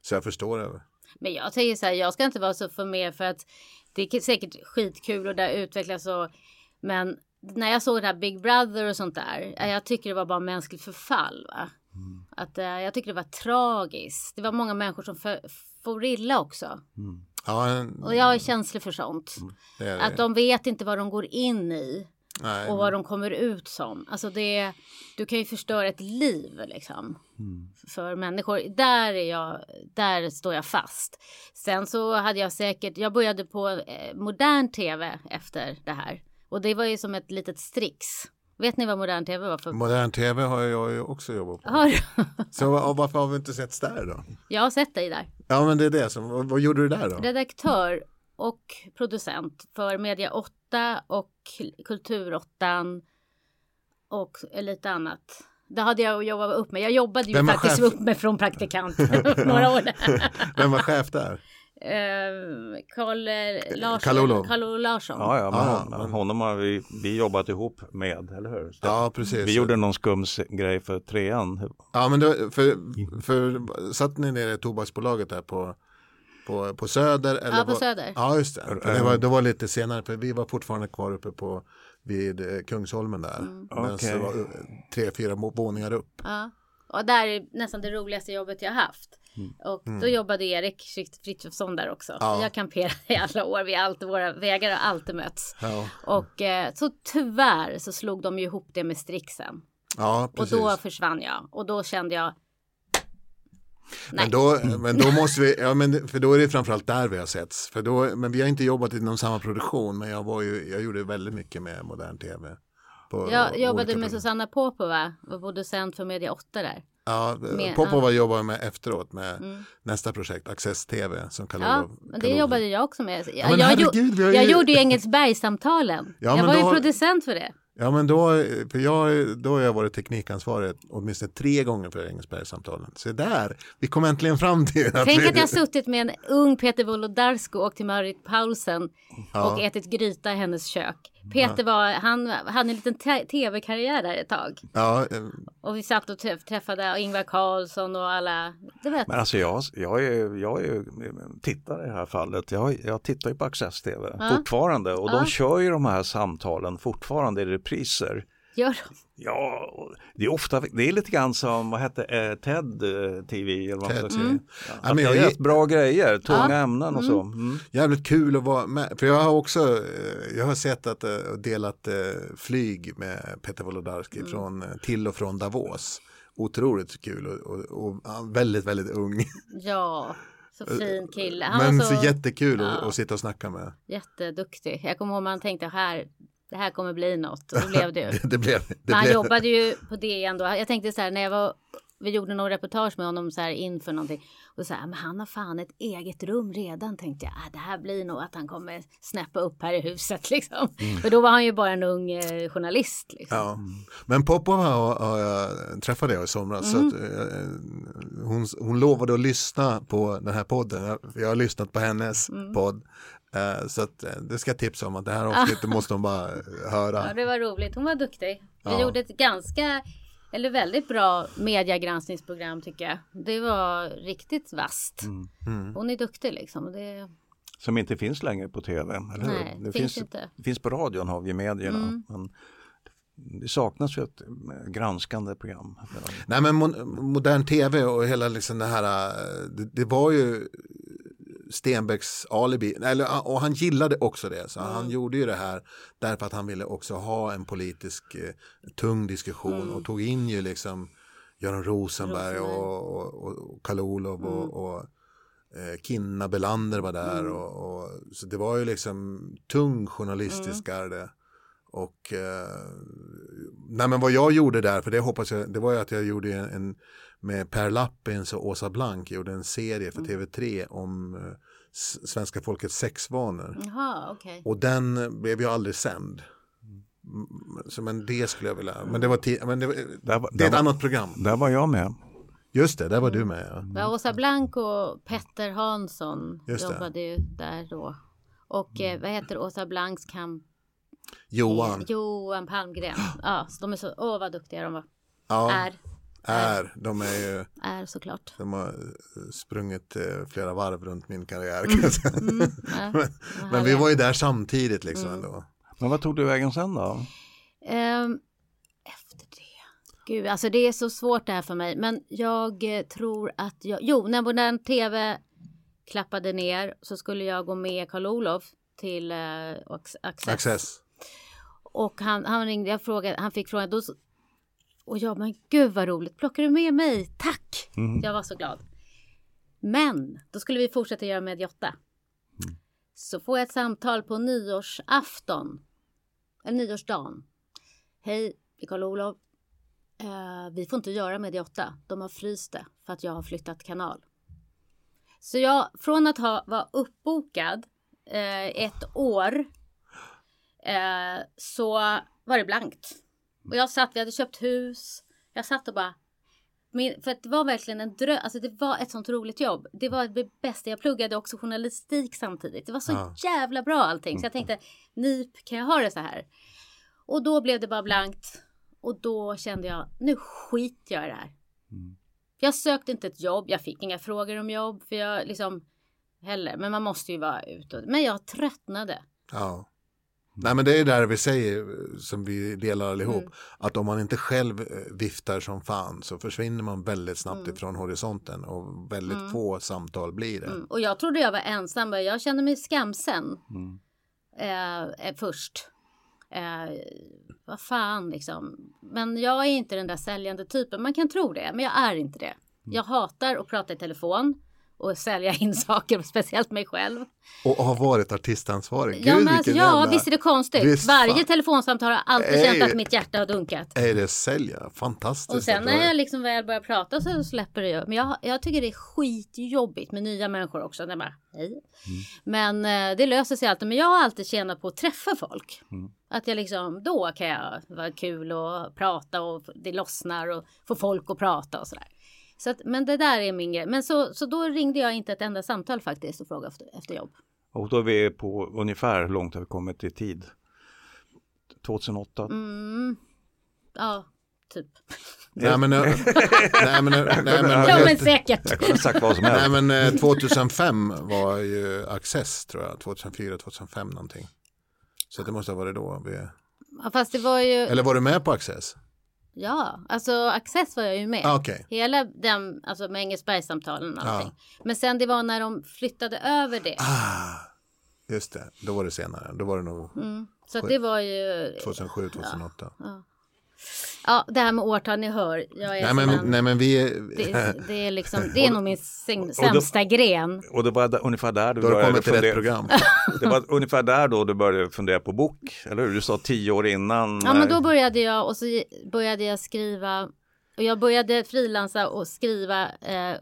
Så jag förstår det. Men jag tänker så här, jag ska inte vara så för med för att det är säkert skitkul och det utvecklas och men när jag såg det här Big Brother och sånt där, jag tycker det var bara mänskligt förfall. Va? Att, eh, jag tycker det var tragiskt. Det var många människor som för, for illa också. Ja, en, Och jag är känslig för sånt. det är det. Att de vet inte vad de går in i Nej, och vad de kommer ut som. Alltså det, du kan ju förstöra ett liv liksom. För människor. Där är jag, där står jag fast. Sen så hade jag säkert, jag började på eh, modern tv efter det här. Och det var ju som ett litet strix. Vet ni vad modern tv var för? Modern tv har jag ju också jobbat på. Har, Så vad- varför har vi inte sett där då? jag har sett dig där. Ja men det är det som, vad, vad gjorde du där då? Redaktör och producent för Media 8 och Kulturottan och lite annat. Det hade jag att jobba upp med. Jag jobbade ju faktiskt chef? upp med från praktikant några år. Vem var chef där? Eh, Karl eh, Larsson. Karl-Olof Larsson. Ja, ja, men Ah, hon, men- honom har vi, vi jobbat ihop med, eller hur? Ja precis. Vi gjorde någon skum grej för trean. Ja men då, för, för satt ni nere i tobaksbolaget där på, på, på Söder? Eller Ja, på var- Söder. Ja just det. För det, var, det var lite senare för vi var fortfarande kvar uppe på vid eh, Kungsholmen där. Mm. Men Okej. så var det tre, fyra våningar upp. Ja. Och där är nästan det roligaste jobbet jag haft. Och då jobbade Erik Frithiofsson där också. Mm. Ja. Jag kamperade i alla år. Vi alltid, våra vägar har alltid mötts. Ja, Och eh, så tyvärr så slog de ju ihop det med Strixen. ja Och precis. då försvann jag. Och då kände jag, Men då, men då måste vi, ja men för då är det framförallt där vi har setts. För då, men vi har inte jobbat inom samma produktion men jag var ju, jag gjorde väldigt mycket med modern tv. På jag jobbade med. Susanna Popova. Var producent för Media 8 där. Ja, med- Popova jobbar med efteråt med nästa projekt, Access TV som Mm. Ja, det jobbade jag också med. Jag, men jag, herregud, jag ju- gjorde ju Engelsbergssamtalen. Ja, jag var ju producent för det. Ja men då, för jag, då har jag varit teknikansvarig åtminstone tre gånger för Engelsbergssamtalen. Så där, vi kom äntligen fram till att Tänk vi, att jag har suttit med en ung Peter Wolodarsko och till Marit Paulsen Ja. och ätit gryta i hennes kök. Peter var, han hade en liten te- tv-karriär där ett tag. Ja, eh, Och vi satt och träff- träffade Ingvar Carlsson och alla, du vet. Men alltså jag, jag, är, jag är tittare i det här fallet. Jag, jag tittar ju på Access TV Ja. fortfarande och Ja. de kör ju de här samtalen fortfarande i repriser. Gör Ja, det är ofta, det är lite grann som, vad hette eh, TED eh, TV eller vad TED. Mm. Ja, Ja, att men det är jag- rätt bra grejer, tunga Ja. ämnen och så. Mm. jävligt kul att vara med. För jag har också, eh, jag har sett att eh, och delat flyg med Peter Wolodarski Mm. från, till och från Davos. Otroligt kul och, och, och väldigt, väldigt ung. Ja, så fin kille. Han Men så, så jättekul att, Ja. att sitta och snacka med. jätteduktig. Jag kommer ihåg man tänkte här, det här kommer bli något. Och det blev det ju. Det, det blev, det han blev. jobbade ju på DN då. Jag tänkte så här när jag var vi gjorde någon reportage med honom så här inför någonting. Och så här, men han har fan ett eget rum redan tänkte jag. Ah, det här blir nog att han kommer snäppa upp här i huset liksom. För då var han ju bara en ung eh, journalist. Liksom. Ja. Men Popov har, har jag träffade jag i somras. Mm. Så att, eh, hon, hon lovade att lyssna på den här podden. Jag, jag har lyssnat på hennes Mm. podd. Eh, så att, eh, det ska jag tipsa om att det här avsnittet måste hon bara eh, höra. Ja, det var roligt. Hon var duktig. Vi Ja. gjorde ett ganska, eller väldigt bra mediegranskningsprogram tycker jag. Det var riktigt vasst. Mm. Hon är duktig liksom. Det, Som inte finns längre på tv, eller hur? Nej, det finns inte. Det finns på radion har vi medierna. Mm. Men det saknas ju ett granskande program. Nej men modern tv och hela liksom det här, det, det var ju Stenbecks alibi, eller, och han gillade också det. Så han gjorde ju det här därför att han ville också ha en politisk eh, tung diskussion och tog in ju liksom Göran Rosenberg Rosenberg. och, och, och, och Karl-Olof och, och eh, Kinna Belander var där. Och, och, så det var ju liksom tung journalistisk garde. Och eh, nej men vad jag gjorde där, för det hoppas jag, det var ju att jag gjorde en, en med Per Lappins och Åsa Blank gjorde en serie för TV3 om eh, svenska folkets sexvanor. jaha, okej. Och den blev ju aldrig sänd. Mm, Så men det skulle jag vilja, men det var, men det, var- Där var- det är ett var- annat program. Där var jag med. Just det, där var du med. Ja. Ja, Åsa Blank och Petter Hansson Just det. jobbade ju där då. Och eh, vad heter Åsa Blanks kamp? Johan, Johan Palmgren. Ja, så de är så, åh vad duktiga de var. ja, Är, är, de är ju, är såklart. de har eh, sprungit eh, flera varv runt min karriär. Mm, ja, men, men vi var ju där samtidigt liksom ändå. Men vad tog du vägen sen då? Ehm, efter det. Gud, alltså det är så svårt det här för mig. Men jag eh, tror att jag, jo, när modern tv klappade ner så skulle jag gå med Karl-Olof till eh, Ax- Access. Access. Och han, han ringde, jag frågade, han fick frågan, då, och jag, men gud vad roligt, plockar du med mig? Tack! Jag var så glad. Men då skulle vi fortsätta göra Mediotta. Så får jag ett samtal på nyårsafton, eller nyårsdagen. Hej, det är Karl-Olof. Eh, vi får inte göra Mediotta. De har fryst det för att jag har flyttat kanal. Så jag, från att ha vara uppbokad eh, ett år eh, så var det blankt. Och jag satt, vi hade köpt hus. Jag satt och bara min, för att det var verkligen en dröm, alltså det var ett sånt roligt jobb. Det var det bästa, jag pluggade också journalistik samtidigt. Det var så Ja. jävla bra allting. Så jag tänkte, NIP, kan jag ha det så här? Och då blev det bara blankt. Och då kände jag, nu skiter jag i det här. Jag sökte inte ett jobb, jag fick inga frågor om jobb. För jag liksom, heller, men man måste ju vara ute. Men jag tröttnade. Ja. Nej men det är där vi säger eh, som vi delar allihop. Mm. Att om man inte själv eh, viftar som fan så försvinner man väldigt snabbt Mm. ifrån horisonten och väldigt få samtal blir det. Mm. Och jag trodde jag var ensam. men Jag kände mig skamsen. Mm. Eh, eh, först. Eh, vad fan liksom. Men jag är inte den där säljande typen. Man kan tro det, men jag är inte det. Jag hatar att prata i telefon. Och sälja in saker, speciellt mig själv. Och har varit artistansvarig. Ja, Gud, men alltså, ja jävla- visst är det konstigt. Visst Varje fan. telefonsamtal har alltid Ej. känt att mitt hjärta har dunkat. Är det sälja? Fantastiskt. Och sen när jag liksom väl börjar prata så släpper det ju. Men jag, jag tycker det är skitjobbigt med nya människor också. När bara, hej. Men eh, det löser sig alltid. Men jag har alltid tjänat på att träffa folk. Att jag liksom, då kan jag vara kul och prata och det lossnar och få folk att prata och sådär. Så att, men det där är min grej. Men så, så då ringde jag inte ett enda samtal faktiskt och frågade efter, efter jobb. Och då är vi på ungefär hur långt har vi kommit i tid? 2008? Mm. Ja, typ. Nej men, eh, nej, men, eh, nej, men, Ja men säkert. Jag kunde sagt vad som nej, helst. men eh, 2005 var ju Access tror jag. 2004, 2005 någonting. Så det måste ha varit då. Vi... Ja, fast det var ju, Eller var du med på Access? Ja, alltså Access var jag ju med. Ah, Okej. Hela den, alltså med Engelsbergssamtalen och allting. Men sen det var när de flyttade över det. Ah, just det, då var det senare. Då var det nog Mm. Så det var ju, 2007, 2008. ja det här med årtal ni hör. Jag är Nej, men, en, nej men vi är... det, det är liksom, det är nog min säng- sämsta gren. Och det var där- ungefär där du Då började kommit till rätt fundera. program. Det var ungefär där då du började fundera på bok, eller hur? Du sa tio år innan. Ja men då började jag och så började jag skriva och jag började frilansa och skriva eh,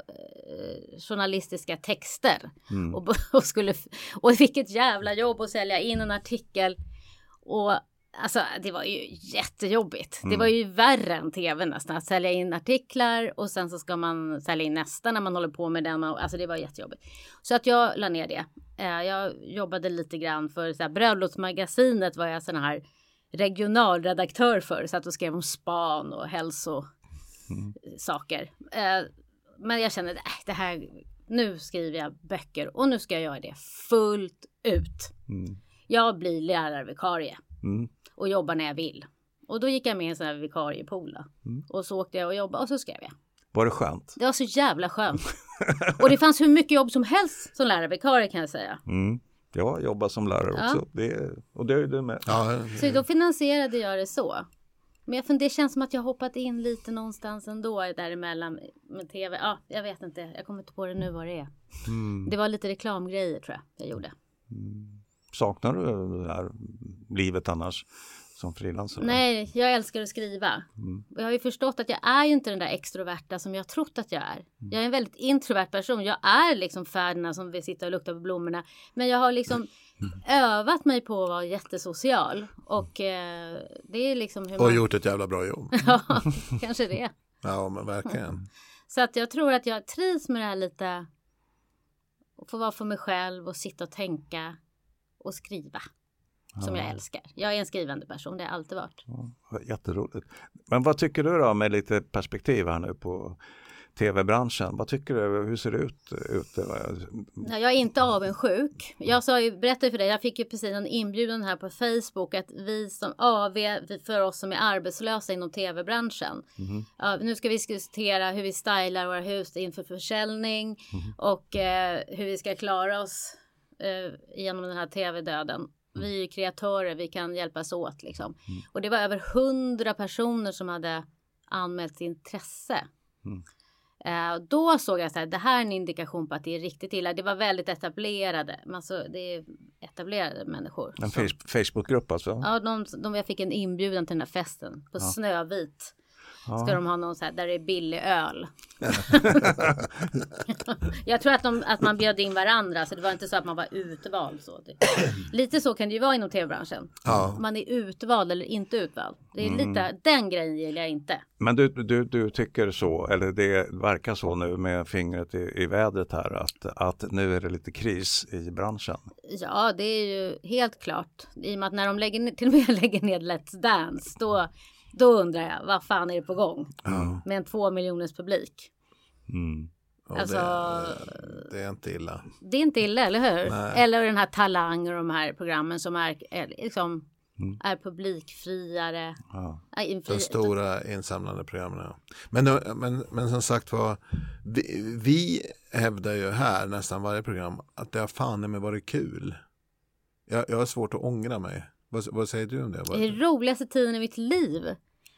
journalistiska texter. Mm. Och, och, skulle, och fick ett jävla jobb att sälja in en artikel. Och alltså det var ju jättejobbigt. Det var ju värre än tv nästan. Att sälja in artiklar och sen så ska man sälja in nästa när man håller på med den. Alltså det var jättejobbigt. Så att jag la ner det. Eh, jag jobbade lite grann för så här, Bröllopsmagasinet var jag sån här regionalredaktör för. Så att och skrev om span och hälsosaker. Eh, men jag kände, äh, det här, nu skriver jag böcker och nu ska jag göra det fullt ut. Mm. Jag blir lärarvikarie Mm. Och jobbar när jag vill. Och då gick jag med i en sån här vikariepool. Mm. Och så åkte jag och jobbade och så skrev jag. Var det skönt? Det var så jävla skönt. och det fanns hur mycket jobb som helst som lärarvikarie kan jag säga. Mm. Jag jobbar som lärare Ja. också. Det är, och det är du med. Ja, Så då finansierade jag det så. Men jag funderar, det känns som att jag hoppat in lite någonstans ändå däremellan med tv. Ja, jag vet inte. Jag kommer inte på det nu vad det är. Mm. Det var lite reklamgrejer tror jag jag gjorde. Saknar du det här livet annars som frilansare? Nej, jag älskar att skriva. Mm. Och Jag har ju förstått att jag är ju inte den där extroverta som jag trott att jag är. Jag är en väldigt introvert person. Jag är liksom färderna som vill sitta och lukta på blommorna. Men jag har liksom övat mig på att vara jättesocial. Och eh, det är liksom hur och man... gjort ett jävla bra jobb. Ja, kanske det. Ja, men verkligen. Så att jag tror att jag trivs med det här lite. Och få vara för mig själv och sitta och tänka och skriva. Som jag älskar. Jag är en skrivande person, det har jag alltid varit. Ja, Jätteroligt. Men vad tycker du då med lite perspektiv här nu på tv-branschen? Vad tycker du? Hur ser det ut ute? Ja, jag är inte avundsjuk. Jag sa ju, berättade för dig, jag fick ju precis en inbjudan här på Facebook att vi som AV, för oss som är arbetslösa inom tv-branschen. Ja, nu ska vi diskutera hur vi stylar våra hus inför försäljning och eh, hur vi ska klara oss eh, genom den här tv-döden. Vi är kreatörer, vi kan hjälpas åt liksom. Och det var över hundra personer som hade anmält intresse. Eh, då såg jag så här, det här är en indikation på att det är riktigt illa. Det var väldigt etablerade, alltså, det är etablerade människor. En Facebookgrupp alltså? Ja, de, de, jag fick en inbjudan till den här festen på Snövit. Ska de ha någon så här där det är billig öl. jag tror att, de, att man bjöd in varandra så det var inte så att man var utvald. Så. typ. Lite så kan det ju vara inom tv-branschen. Ja. Man är utvald eller inte utvald. Det är lite, den grejen gillar jag inte. Men du, du, du tycker så, eller det verkar så nu med fingret i, i vädret här, att, att nu är det lite kris i branschen. Ja, det är ju helt klart. I och med att när de lägger, ner- till och med lägger ner Let's Dance, då, då undrar jag vad fan är det på gång? Med en två miljoners publik. Mm. Alltså- det, det är inte illa. Det är inte illa, eller hur? Nej. Eller den här Talang och de här programmen som är, är, liksom, Mm. är publikfriare. Ja. Är De stora insamlande programmen. Ja. Men, men, men som sagt var, vi, vi hävdar ju här nästan varje program att det har fan med varit kul. Jag, jag har svårt att ångra mig. Vad, vad säger du om det? Det är roligaste tiden i mitt liv.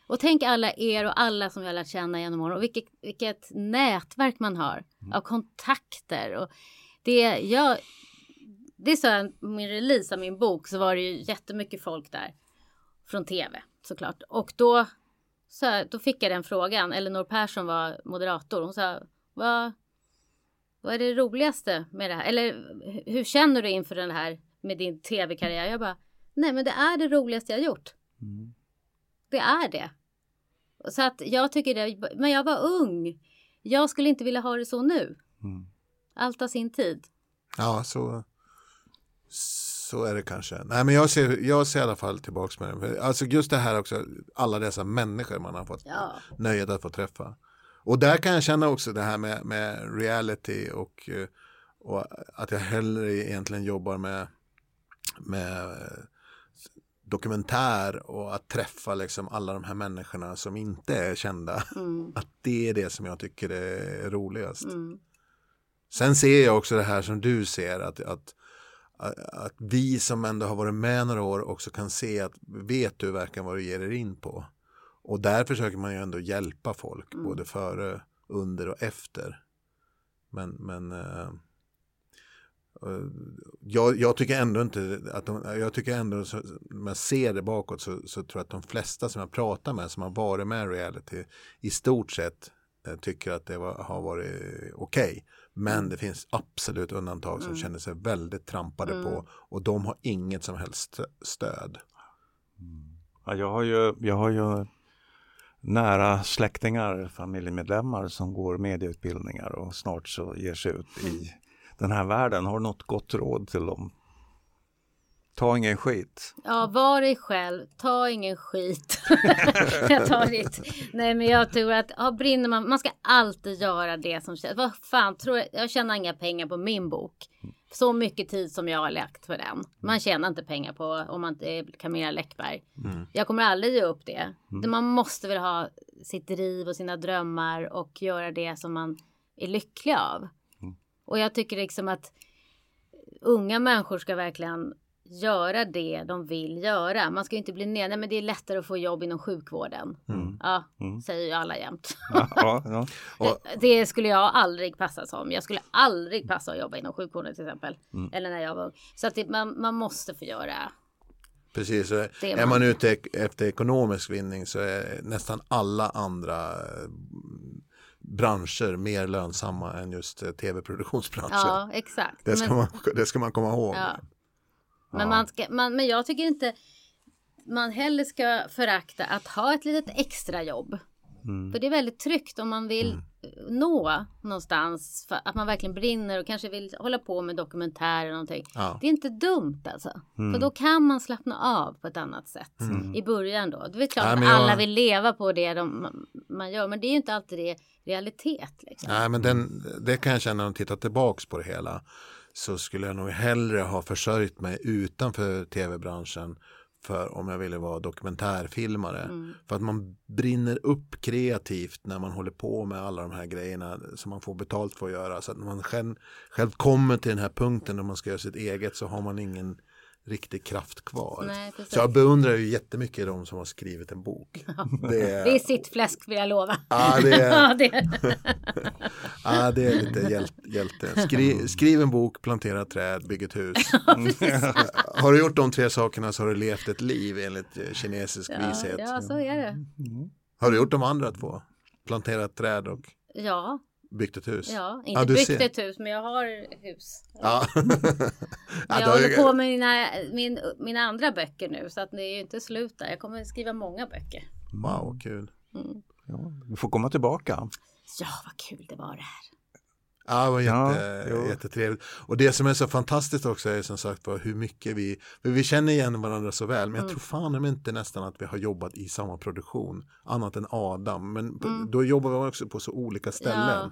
Och tänk alla er och alla som jag har lärt känna genom åren och vilket, vilket nätverk man har av kontakter. Och det, jag, det är så här, min release av min bok så var det ju jättemycket folk där från tv såklart. Och då, så, då fick jag den frågan. Elinor Persson var moderator. Hon sa, vad, vad är det roligaste med det här? Eller hur känner du inför den här med din tv-karriär? Jag bara, nej men det är det roligaste jag gjort. Mm. Det är det. Så att jag tycker det, men jag var ung. Jag skulle inte vilja ha det så nu. Mm. Allt har sin tid. Ja, så, så är det kanske. Nej, men jag ser, jag ser i alla fall tillbaka med det. Alltså just det här också, alla dessa människor man har fått ja. nöjet att få träffa. Och där kan jag känna också det här med, med reality och, och att jag hellre egentligen jobbar med, med dokumentär och att träffa liksom alla de här människorna som inte är kända. Mm. Att det är det som jag tycker är roligast. Mm. Sen ser jag också det här som du ser att, att, att vi som ändå har varit med några år också kan se att vet du verkligen vad du ger er in på. Och där försöker man ju ändå hjälpa folk mm. både före, under och efter. Men, men uh, jag, jag, tycker ändå inte att de, jag tycker ändå så, när man ser det bakåt så, så, tror jag att de flesta som jag pratar med som har varit med reality i stort sett eh, tycker att det var, har varit okej. Okay. Men mm. det finns absolut undantag som mm. känner sig väldigt trampade mm. på och de har inget som helst stöd. Mm. Ja, jag, har ju, jag har ju nära släktingar, familjemedlemmar som går medieutbildningar och snart så ger sig ut i mm den här världen. Har något gott råd till dem? Ta ingen skit. Ja, var dig själv. Ta ingen skit. jag tar ditt. Nej, men jag tror att ja, brinner man. Man ska alltid göra det som känns. Vad fan tror jag? Jag tjänar inga pengar på min bok. Så mycket tid som jag har lagt för den. Man tjänar inte pengar på om man inte är Camilla Läckberg. Mm. Jag kommer aldrig ge upp det. Mm. Man måste väl ha sitt driv och sina drömmar och göra det som man är lycklig av. Och jag tycker liksom att unga människor ska verkligen göra det de vill göra. Man ska inte bli ner. Nej, men det är lättare att få jobb inom sjukvården. Mm. Ja, mm. säger ju alla jämt. Ja, ja, ja. Och... Det skulle jag aldrig passa som. Jag skulle aldrig passa att jobba inom sjukvården till exempel. Mm. Eller när jag var ung. Så att det, man, man måste få göra Precis, är man... man ute efter ekonomisk vinning så är nästan alla andra branscher mer lönsamma än just eh, tv-produktionsbranschen. Ja, exakt. Det ska, men, man, det ska man komma ihåg. Ja. Men, ja. man ska, man, men jag tycker inte man heller ska förakta att ha ett litet extra jobb. Mm. För det är väldigt tryggt om man vill mm. nå någonstans. För att man verkligen brinner och kanske vill hålla på med dokumentärer eller någonting. Ja. Det är inte dumt alltså. Mm. För då kan man slappna av på ett annat sätt. Mm. I början då. Det är klart Nej, att alla jag... vill leva på det de, man gör. Men det är ju inte alltid det realitet. Liksom. Nej men den, det kan jag känna när jag tittar tillbaks på det hela. Så skulle jag nog hellre ha försörjt mig utanför tv-branschen för om jag ville vara dokumentärfilmare. Mm. För att man brinner upp kreativt när man håller på med alla de här grejerna som man får betalt för att göra. Så att när man själv, själv kommer till den här punkten när man ska göra sitt eget så har man ingen riktig kraft kvar. Nej, så jag beundrar ju jättemycket de som har skrivit en bok. Det är, det är sitt fläsk vill jag lova. Ja, det är, ja, det är lite hjäl, hjälte. Skri, skriv en bok, plantera träd, bygg ett hus. har du gjort de tre sakerna så har du levt ett liv enligt eh, kinesisk ja, vishet. Ja, så är det. Har du gjort de andra två? Planterat träd och Ja, Byggt ett hus? Ja, inte ja, byggt ser. ett hus men jag har hus. Ja. jag håller på med mina, min, mina andra böcker nu så att det är ju inte slut där. Jag kommer skriva många böcker. Wow, kul. Mm. Ja, du får komma tillbaka. Ja, vad kul det var det här. Ja, det var jätte, ja, jättetrevligt. Och det som är så fantastiskt också är som sagt hur mycket vi, vi känner igen varandra så väl, men jag mm. tror fan inte nästan att vi har jobbat i samma produktion, annat än Adam, men mm. då jobbar vi också på så olika ställen. Ja.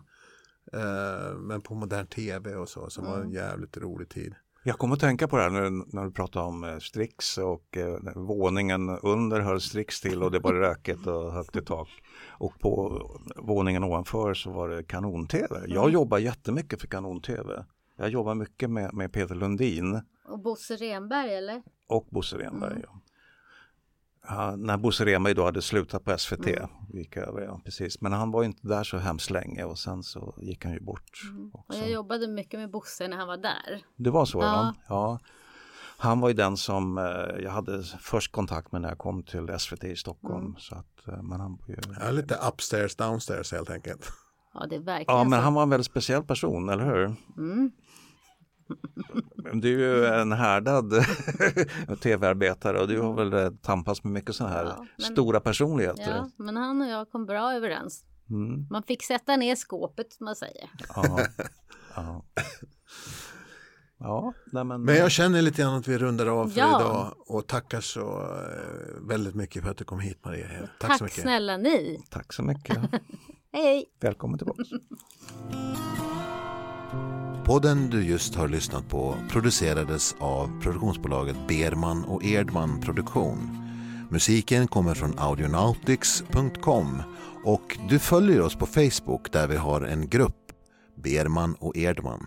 Uh, men på modern tv och så, som mm. var en mm. jävligt rolig tid. Jag kommer att tänka på det här nu när du pratar om eh, Strix och eh, våningen under höll Strix till och det var rökigt och högt i tak. Och på våningen ovanför så var det kanon-tv. Jag mm. jobbar jättemycket för kanon-tv. Jag jobbar mycket med, med Peter Lundin. Och Bosse Renberg eller? Och Bosse Renberg, mm. ja. När Bosse Remi då hade slutat på SVT. Mm. Gick över, ja, precis. Men han var inte där så hemskt länge och sen så gick han ju bort. Mm. Och jag jobbade mycket med Bosse när han var där. Det var så? Ja. ja. Han var ju den som eh, jag hade först kontakt med när jag kom till SVT i Stockholm. Mm. Så att, eh, men han ju... ja, lite upstairs downstairs helt enkelt. Ja, det är verkligen Ja, men så. han var en väldigt speciell person, eller hur? Mm. Du är ju en härdad tv-arbetare och du har väl eh, tampats med mycket sådana här ja, men, stora personligheter. Ja, men han och jag kom bra överens. Mm. Man fick sätta ner skåpet som man säger. Ja, ja. ja nej, men... men jag känner lite grann att vi rundar av för ja. idag och tackar så eh, väldigt mycket för att du kom hit Maria. Tack, Tack så mycket. snälla ni. Tack så mycket. hej. Välkommen tillbaka. Podden du just har lyssnat på producerades av produktionsbolaget Berman och Erdman Produktion. Musiken kommer från audionautics.com och du följer oss på Facebook där vi har en grupp, Berman och Erdman.